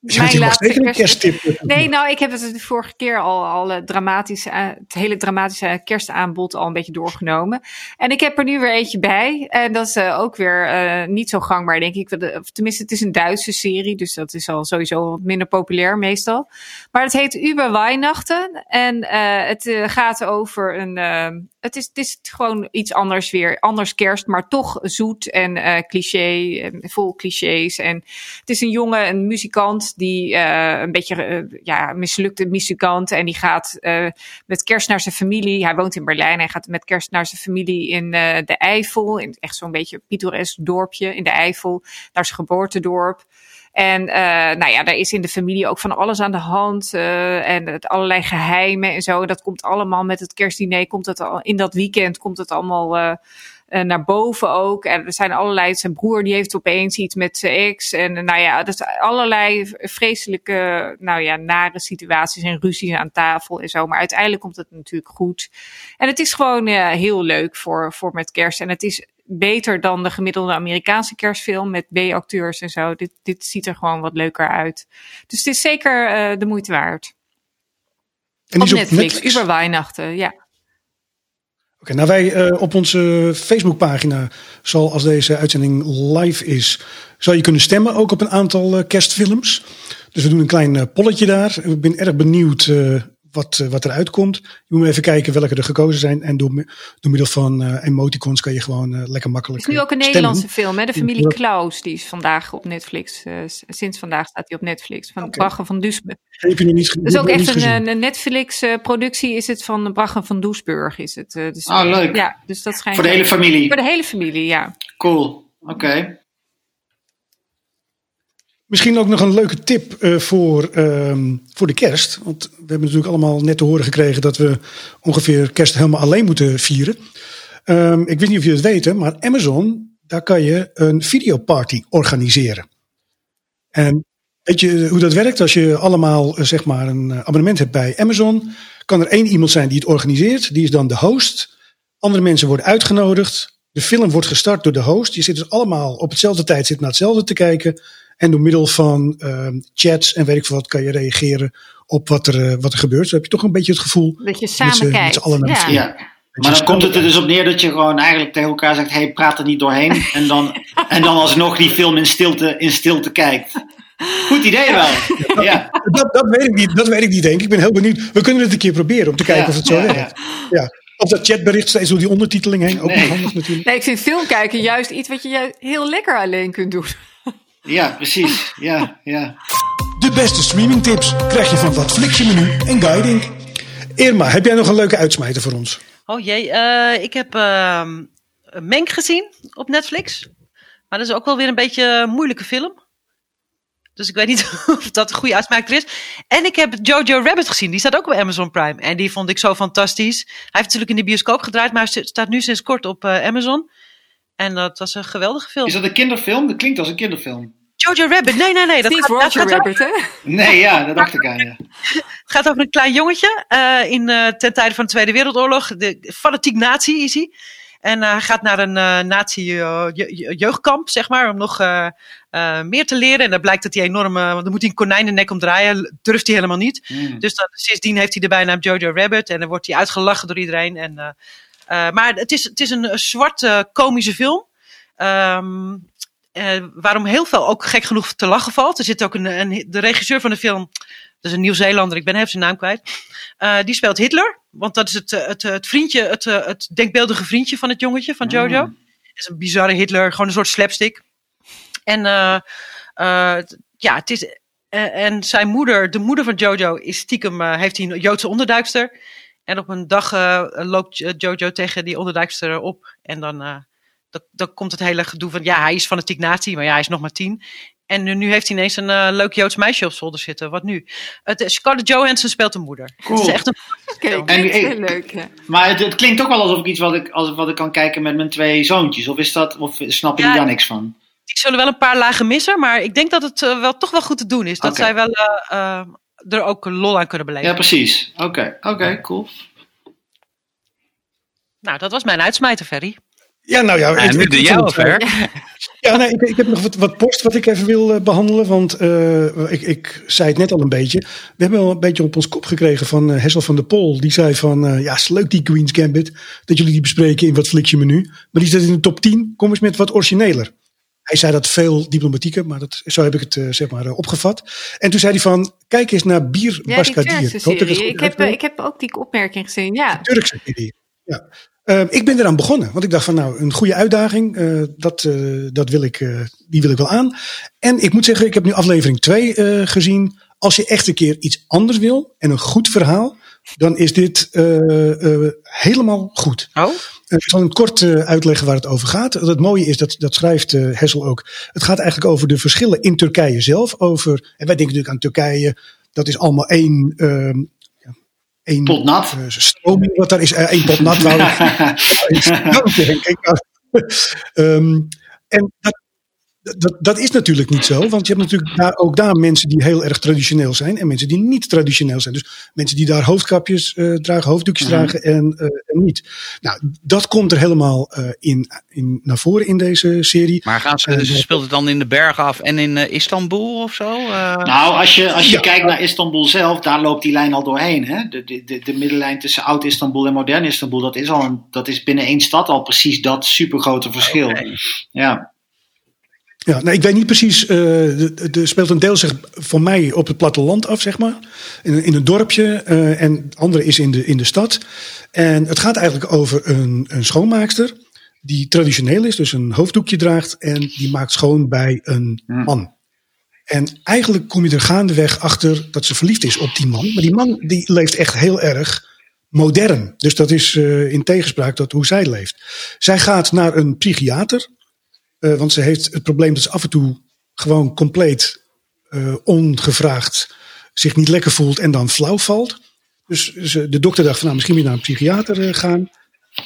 zeker een kersttip. kersttip. Nee, nou, ik heb het de vorige keer al, al eh, dramatisch, eh, het hele dramatische kerstaanbod al een beetje doorgenomen. En ik heb er nu weer eentje bij. En dat is eh, ook weer eh, niet zo gangbaar, denk ik. Of Tenminste, het is een Duitse serie, dus dat is al sowieso wat minder populair meestal. Maar het heet Uber Weihnachten. En eh, het eh, gaat over een. Het, is, het is gewoon iets anders weer. Anders kerst, maar toch zoet en eh, cliché. Vol clichés. En het is een jongen, een muzikant, die eh, een beetje eh, ja, mislukte muzikant. En die gaat met kerst naar zijn familie. Hij woont in Berlijn. Hij gaat met kerst naar zijn familie in de Eifel. In echt zo'n beetje pittoresk dorpje in de Eifel. Naar zijn geboortedorp. En eh, nou ja, daar is in de familie ook van alles aan de hand. eh, en het, allerlei geheimen en zo. Dat komt allemaal met het kerstdiner. Komt het al, in dat weekend komt het allemaal eh, naar boven ook. En er zijn allerlei. Zijn broer die heeft opeens iets met zijn ex. En nou ja, dat is allerlei vreselijke, nou ja, nare situaties en ruzies aan tafel en zo. Maar uiteindelijk komt het natuurlijk goed. En het is gewoon heel leuk voor, voor met kerst. En het is beter dan de gemiddelde Amerikaanse kerstfilm met B-acteurs en zo. Dit, dit ziet er gewoon wat leuker uit. Dus het is zeker eh, de moeite waard. En op die is op Netflix, Netflix. Uber Weihnachten, ja. Oké, nou wij eh, op onze Facebookpagina zal als deze uitzending live is, zal je kunnen stemmen ook op een aantal eh, kerstfilms. Dus we doen een klein polletje daar. Ik ben erg benieuwd wat, eh, wat eruit komt. Je moet even kijken welke er gekozen zijn. En door, mi- door middel van eh, emoticons kan je gewoon eh, lekker makkelijk Het is nu ook een stemmen. Nederlandse film, hè? De familie. Klaus. Die is vandaag op Netflix. eh, sinds vandaag staat die op Netflix. Van. Bragge van Duisburg. Heb je nog niet, die ook echt een, een Netflix-productie. is het van Bragge van Doesburg. Is het, eh, dus, Oh, leuk. Ja, dus dat schijnt. Voor de hele familie. Voor de hele familie, ja. Cool. Oké. Misschien ook nog een leuke tip eh, voor, ehm, voor de kerst. Want we hebben natuurlijk allemaal net te horen gekregen dat we ongeveer kerst helemaal alleen moeten vieren. Ehm, ik weet niet of jullie het weten, maar Amazon, daar kan je een videoparty organiseren. En weet je hoe dat werkt? Als je allemaal eh, zeg maar een abonnement hebt bij Amazon, kan er één iemand zijn die het organiseert. Die is dan de host. Andere mensen worden uitgenodigd. De film wordt gestart door de host. Je zit dus allemaal op hetzelfde tijdstip naar hetzelfde te kijken. En door middel van ehm, chats en weet ik veel wat kan je reageren op wat er, eh, wat er gebeurt. Zo heb je toch een beetje het gevoel Dat je met samen z'n- met kijkt. allen ja. Ja. Maar dan komt het er dus op neer dat je gewoon eigenlijk tegen elkaar zegt: hey, praat er niet doorheen. En dan, en dan alsnog die film in stilte, in stilte kijkt. Goed idee wel. Ja. Dat, dat, weet ik niet, dat weet ik niet, denk ik. Ik ben heel benieuwd. We kunnen het een keer proberen om te kijken Ja, of het zo ja, werkt. Ja. Of dat chatbericht steeds door die ondertiteling heen. Ook Nee. handig natuurlijk. Nee, ik vind film kijken juist iets wat je heel lekker alleen kunt doen. Ja, precies. Ja, ja. De beste streamingtips krijg je van wat Flixje menu en guiding. Irma, heb jij nog een leuke uitsmijter voor ons? Oh jee, eh, ik heb ehm Menk gezien op Netflix. Maar dat is ook wel weer een beetje een moeilijke film. Dus ik weet niet of dat een goede uitsmijter is. En ik heb Jojo Rabbit gezien. Die staat ook op Amazon Prime. En die vond ik zo fantastisch. Hij heeft natuurlijk in de bioscoop gedraaid, maar hij staat nu sinds kort op eh, Amazon. En dat was een geweldige film. Is dat een kinderfilm? Dat klinkt als een kinderfilm. Jojo Rabbit, nee, nee, nee. Dat Niet gaat, dat Roger gaat, Rabbit, hè? Nee, ja, dat dacht ik aan. Ja. Het gaat over een klein jongetje eh, in, eh, ten tijde van de Tweede Wereldoorlog. De, fanatiek nazi is hij. En eh, hij gaat naar een eh nazi eh, je- je- jeugdkamp, zeg maar, om nog eh, eh, meer te leren. En dan blijkt dat hij enorm, want dan moet hij een konijn de nek omdraaien. Durft hij helemaal niet. Hmm. Dus dan, sindsdien heeft hij de bijnaam Jojo Rabbit. En dan wordt hij uitgelachen door iedereen. En, maar het is, het is een, zwarte komische film. Ehm, eh, waarom heel veel ook gek genoeg te lachen valt. Er zit ook een, een de regisseur van de film, dat is een Nieuw-Zeelander, ik ben even zijn naam kwijt. Eh, die speelt Hitler, want dat is het, eh, het, het vriendje, het, eh, het denkbeeldige vriendje van het jongetje, van Jojo. Mm. Het is een bizarre Hitler, gewoon een soort slapstick. En eh, eh, ja, het is. eh, en zijn moeder, de moeder van Jojo, is stiekem, eh, heeft hij een Joodse onderduikster. En op een dag eh, loopt eh, Jojo tegen die onderduikster op. En dan, eh, dan, dan komt het hele gedoe van, ja, hij is fanatiek nazi, maar ja, hij is nog maar tien. En nu, nu heeft hij ineens een eh, leuk Joods meisje op zolder zitten. Wat nu? Het, Scarlett Johansson speelt de moeder. Cool. Het is echt een Oké, film. En- heel leuk. Ja. Maar het, het klinkt ook wel alsof ik iets wat ik, als, wat ik kan kijken met mijn twee zoontjes. Of, is dat, of snap je Ja. daar niks van? Die zullen wel een paar lagen missen, maar ik denk dat het wel, toch wel goed te doen is. Dat zij wel er ook lol aan kunnen beleven. Ja, precies. Oké, oké, cool. Nou, dat was mijn uitsmijter, Ferry. Ja, nou ja. Ik- nu de jou ver. Ja, nee, ik, ik heb nog wat, wat post wat ik even wil eh, behandelen. Want eh, ik, ik zei het net al een beetje. We hebben wel een beetje op ons kop gekregen van eh, Hessel van der Pol. Die zei van, eh, ja, is leuk die Queen's Gambit. Dat jullie die bespreken in wat flik je menu. Maar die staat in de top 10. Kom eens met wat origineler. Hij zei dat veel diplomatieker, maar dat, zo heb ik het eh, zeg maar eh, opgevat. En toen zei hij van, kijk eens naar Bier Ja, die Baskadier. Ik heb, uitspreek. ik heb ook die opmerking gezien, ja. Turkse serie. Ja. Eh, ik ben eraan begonnen, want ik dacht van nou, een goede uitdaging, eh, dat, eh, dat wil ik, eh, die wil ik wel aan. En ik moet zeggen, ik heb nu aflevering 2 gezien. Als je echt een keer iets anders wil en een goed verhaal, dan is dit eh, eh, helemaal goed. Oh? Eh, Ik zal een kort uitleggen waar het over gaat. Het mooie is, dat, dat schrijft eh, Hessel ook. Het gaat eigenlijk over de verschillen in Turkije zelf. Over, en wij denken natuurlijk aan Turkije. Dat is allemaal één. ehm, ja, één Pot nat. stroming wat daar is. één pot nat, ik. Ehm, en dat, dat, dat is natuurlijk niet zo, want je hebt natuurlijk daar, ook daar mensen die heel erg traditioneel zijn en mensen die niet traditioneel zijn. Dus mensen die daar hoofdkapjes eh, dragen, hoofddoekjes Mhm. dragen en, eh, en niet. Nou, dat komt er helemaal eh, in, in, naar voren in deze serie. Maar gaan ze, ze speelt het dan in de bergen af en in Istanbul of zo? Eh, Nou, als je, als je Ja. kijkt naar Istanbul zelf, daar loopt die lijn al doorheen. Hè? De, de, de, de middellijn tussen oud-Istanbul en modern Istanbul, dat is, al een, dat is binnen één stad al precies dat supergrote verschil. Ja. Ja, nou, ik weet niet precies. eh de, de speelt een deel zich voor mij op het platteland af, zeg maar. In, in een dorpje. eh, en het andere is in de, in de stad. En het gaat eigenlijk over een, een schoonmaakster. Die traditioneel is, dus een hoofddoekje draagt. En die maakt schoon bij een Hm. man. En eigenlijk kom je er gaandeweg achter dat ze verliefd is op die man. Maar die man die leeft echt heel erg modern. Dus dat is eh, in tegenspraak tot hoe zij leeft. Zij gaat naar een psychiater. Eh, want ze heeft het probleem dat ze af en toe gewoon compleet eh, ongevraagd zich niet lekker voelt en dan flauw valt. Dus ze, de dokter dacht van nou, misschien moet je naar een psychiater eh, gaan.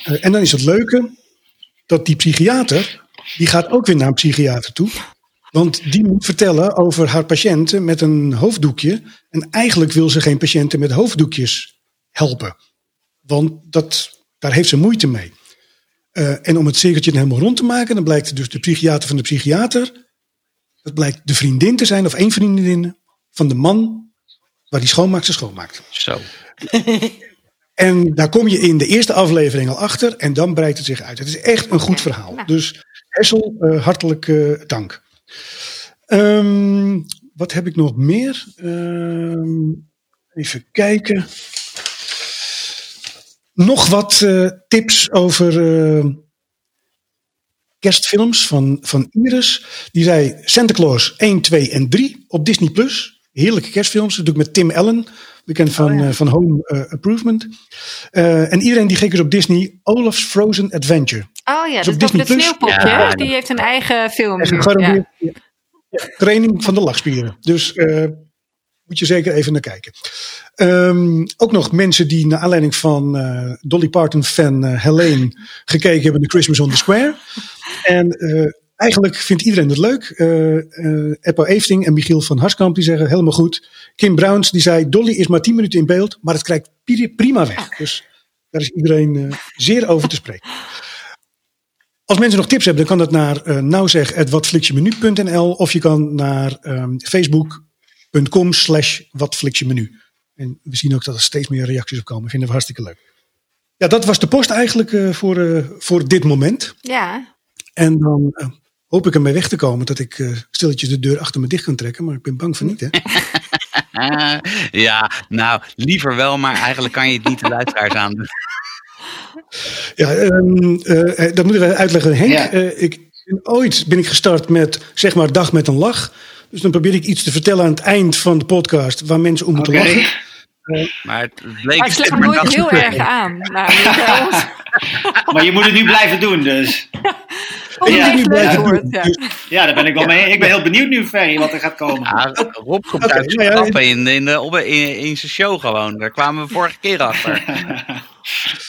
En dan is het leuke dat die psychiater, die gaat ook weer naar een psychiater toe. Want die moet vertellen over haar patiënten met een hoofddoekje. En eigenlijk wil ze geen patiënten met hoofddoekjes helpen. Want dat, daar heeft ze moeite mee. Eh, en om het cirkeltje helemaal rond te maken, dan blijkt dus de psychiater van de psychiater. Dat blijkt de vriendin te zijn, of één vriendin van de man waar die schoonmaakster schoonmaakt. Zo. En daar kom je in de eerste aflevering al achter en dan breidt het zich uit. Het is echt een goed verhaal. Dus Hessel, eh, hartelijk eh, dank. Ehm, wat heb ik nog meer? Ehm, even kijken. Nog wat eh, tips over eh, kerstfilms van, van Iris. Die zei Santa Claus 1, 2 en 3 op Disney+. Plus. Heerlijke kerstfilms. Dat doe ik met Tim Allen. Bekend van, eh, van Home Improvement. Eh, en iedereen die gek is op Disney. Olaf's Frozen Adventure. Oh ja, Is dat is het sneeuwpopje. Ja? Die heeft een eigen film. Nu. Ja. training van de lachspieren. Dus eh, moet je zeker even naar kijken. Ehm, ook nog mensen die naar aanleiding van eh, Dolly Parton fan eh, Helene gekeken hebben naar Christmas on the Square. En eh, eigenlijk vindt iedereen het leuk. Eppo Eefting en Michiel van Harskamp die zeggen helemaal goed. Kim Browns die zei Dolly is maar 10 minuten in beeld, maar het krijgt pri- prima weg. Dus daar is iedereen zeer over te spreken. Als mensen nog tips hebben, dan kan dat naar uh, nouzeg.watflixjemenu.nl of je kan naar ehm, facebook.com slash watflixjemenu. En we zien ook dat er steeds meer reacties op komen. Vinden we hartstikke leuk. Ja, dat was de post eigenlijk eh, voor, eh, voor dit moment. Ja. En dan eh, hoop ik ermee weg te komen dat ik eh, stilletjes de deur achter me dicht kan trekken. Maar ik ben bang van niet, hè? Ja, nou, liever wel, maar eigenlijk kan je het niet de luisteraars aan doen. Ja, ehm, eh, dat moeten we uitleggen. Henk, Ja. eh, ik, ooit ben ik gestart met, zeg maar, dag met een lach. Dus dan probeer ik iets te vertellen aan het eind van de podcast waar mensen om moeten Oké. lachen. Maar het bleek Maar maar nooit heel erg aan. namelijk. Maar je moet het nu blijven doen, dus. Ja. het Nu leuk blijven wordt, doen. ja. Ja, daar ben ik wel mee. Ik ben heel benieuwd nu, Ferry, wat er gaat komen. Ja, Rob komt Oké, uit zijn nou ja, in, op, in, in zijn show gewoon. Daar kwamen we vorige keer achter.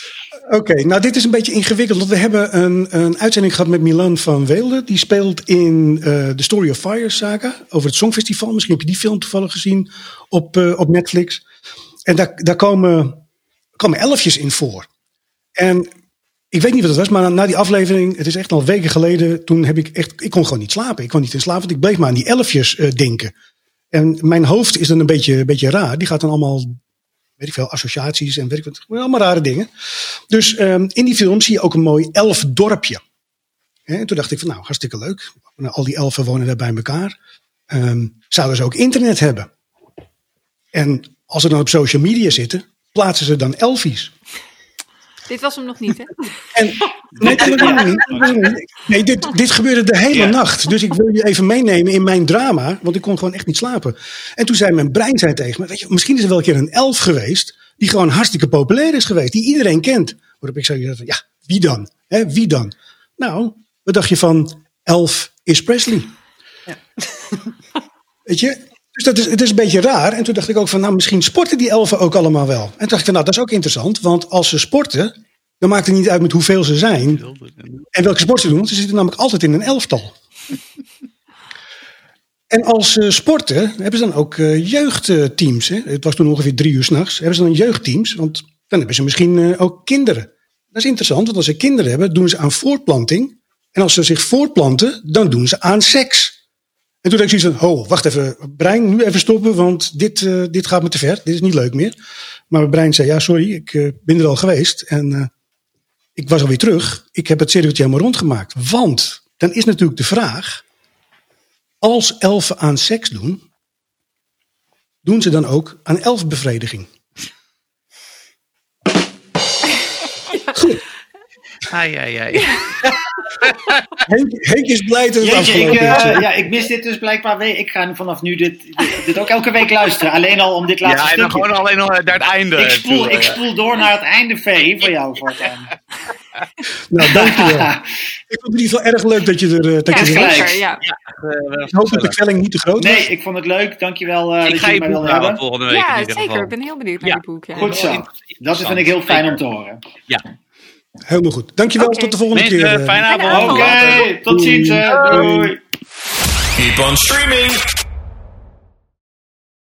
Oké, nou dit is een beetje ingewikkeld. Want we hebben een, een uitzending gehad met Milan van Weelde. Die speelt in eh The Story of Fire saga. Over het Songfestival. Misschien heb je die film toevallig gezien op, eh, op Netflix. En daar, daar komen, komen elfjes in voor. En ik weet niet wat het was, maar na, na die aflevering, het is echt al weken geleden, toen heb ik echt, ik kon gewoon niet slapen. Ik kon niet in slaap, want ik bleef maar aan die elfjes eh, denken. En mijn hoofd is dan een beetje, een beetje raar. Die gaat dan allemaal, weet ik veel, associaties en weet ik wat, allemaal rare dingen. Dus ehm, in die film zie je ook een mooi elfdorpje. Hè, En toen dacht ik van, nou, hartstikke leuk. Nou, Al die elfen wonen daar bij elkaar. Ehm, zouden ze ook internet hebben? En als ze dan op social media zitten, plaatsen ze dan elfies. Dit was hem nog niet, hè? En, nee, nee, nee, nee, nee. Nee, dit, dit gebeurde de hele Ja. nacht. Dus ik wil je even meenemen in mijn drama, want ik kon gewoon echt niet slapen. En toen zei mijn brein zei tegen me, weet je, misschien is er wel een keer een elf geweest, die gewoon hartstikke populair is geweest, die iedereen kent. Waarop ik zei, ja, wie dan? Hè, wie dan? Nou, wat dacht je van Elf is Presley? Weet je? Dus dat is, het is een beetje raar. En toen dacht ik ook van, nou, misschien sporten die elfen ook allemaal wel. En toen dacht ik van, nou, dat is ook interessant. Want als ze sporten, dan maakt het niet uit met hoeveel ze zijn. En welke sport ze doen. Want ze zitten namelijk altijd in een elftal. En als ze sporten, hebben ze dan ook eh, jeugdteams. Hè? Het was toen ongeveer drie uur s'nachts. Hebben ze dan jeugdteams? Want dan hebben ze misschien eh, ook kinderen. Dat is interessant, want als ze kinderen hebben, doen ze aan voortplanting. En als ze zich voortplanten, dan doen ze aan seks. En toen dacht ik zoiets van, oh, wacht even, brein, nu even stoppen, want dit, eh, dit gaat me te ver. Dit is niet leuk meer. Maar mijn brein zei, ja, sorry, ik eh, ben er al geweest. En eh, ik was alweer terug. Ik heb het circuitje helemaal rondgemaakt. Want, dan is natuurlijk de vraag, als elfen aan seks doen, doen ze dan ook aan elfbevrediging? Ai, ai, ai. Henk, Henk is blij dat het Jeetje, ik, afgelopen is. eh, ja, ik mis dit dus blijkbaar weer. Ik ga vanaf nu dit, dit, dit ook elke week luisteren. Alleen al om dit laatste Ja, en dan gewoon alleen nog naar het einde. ik, spoel, ik spoel door naar het einde, V, voor jou. Voor het einde. Nou, dankjewel. Ik vond het in ieder geval erg leuk dat je er, eh, dat Ja, je er zeker. Ja. Eh, Ik hoop dat de kwelling niet te groot was. Nee, ik vond het leuk. Dankjewel uh, Ik dat ga je je mij halen hebben. volgende week in ja, zeker. geval. Ik ben heel benieuwd naar Ja. je boek. Ja. Goed zo. Dat vind ik heel fijn om te horen. Ja. Helemaal goed. Dankjewel, tot de volgende keer. eh. fijne avond. Oké, tot ziens. hè. Doei. Doei. Keep on streaming.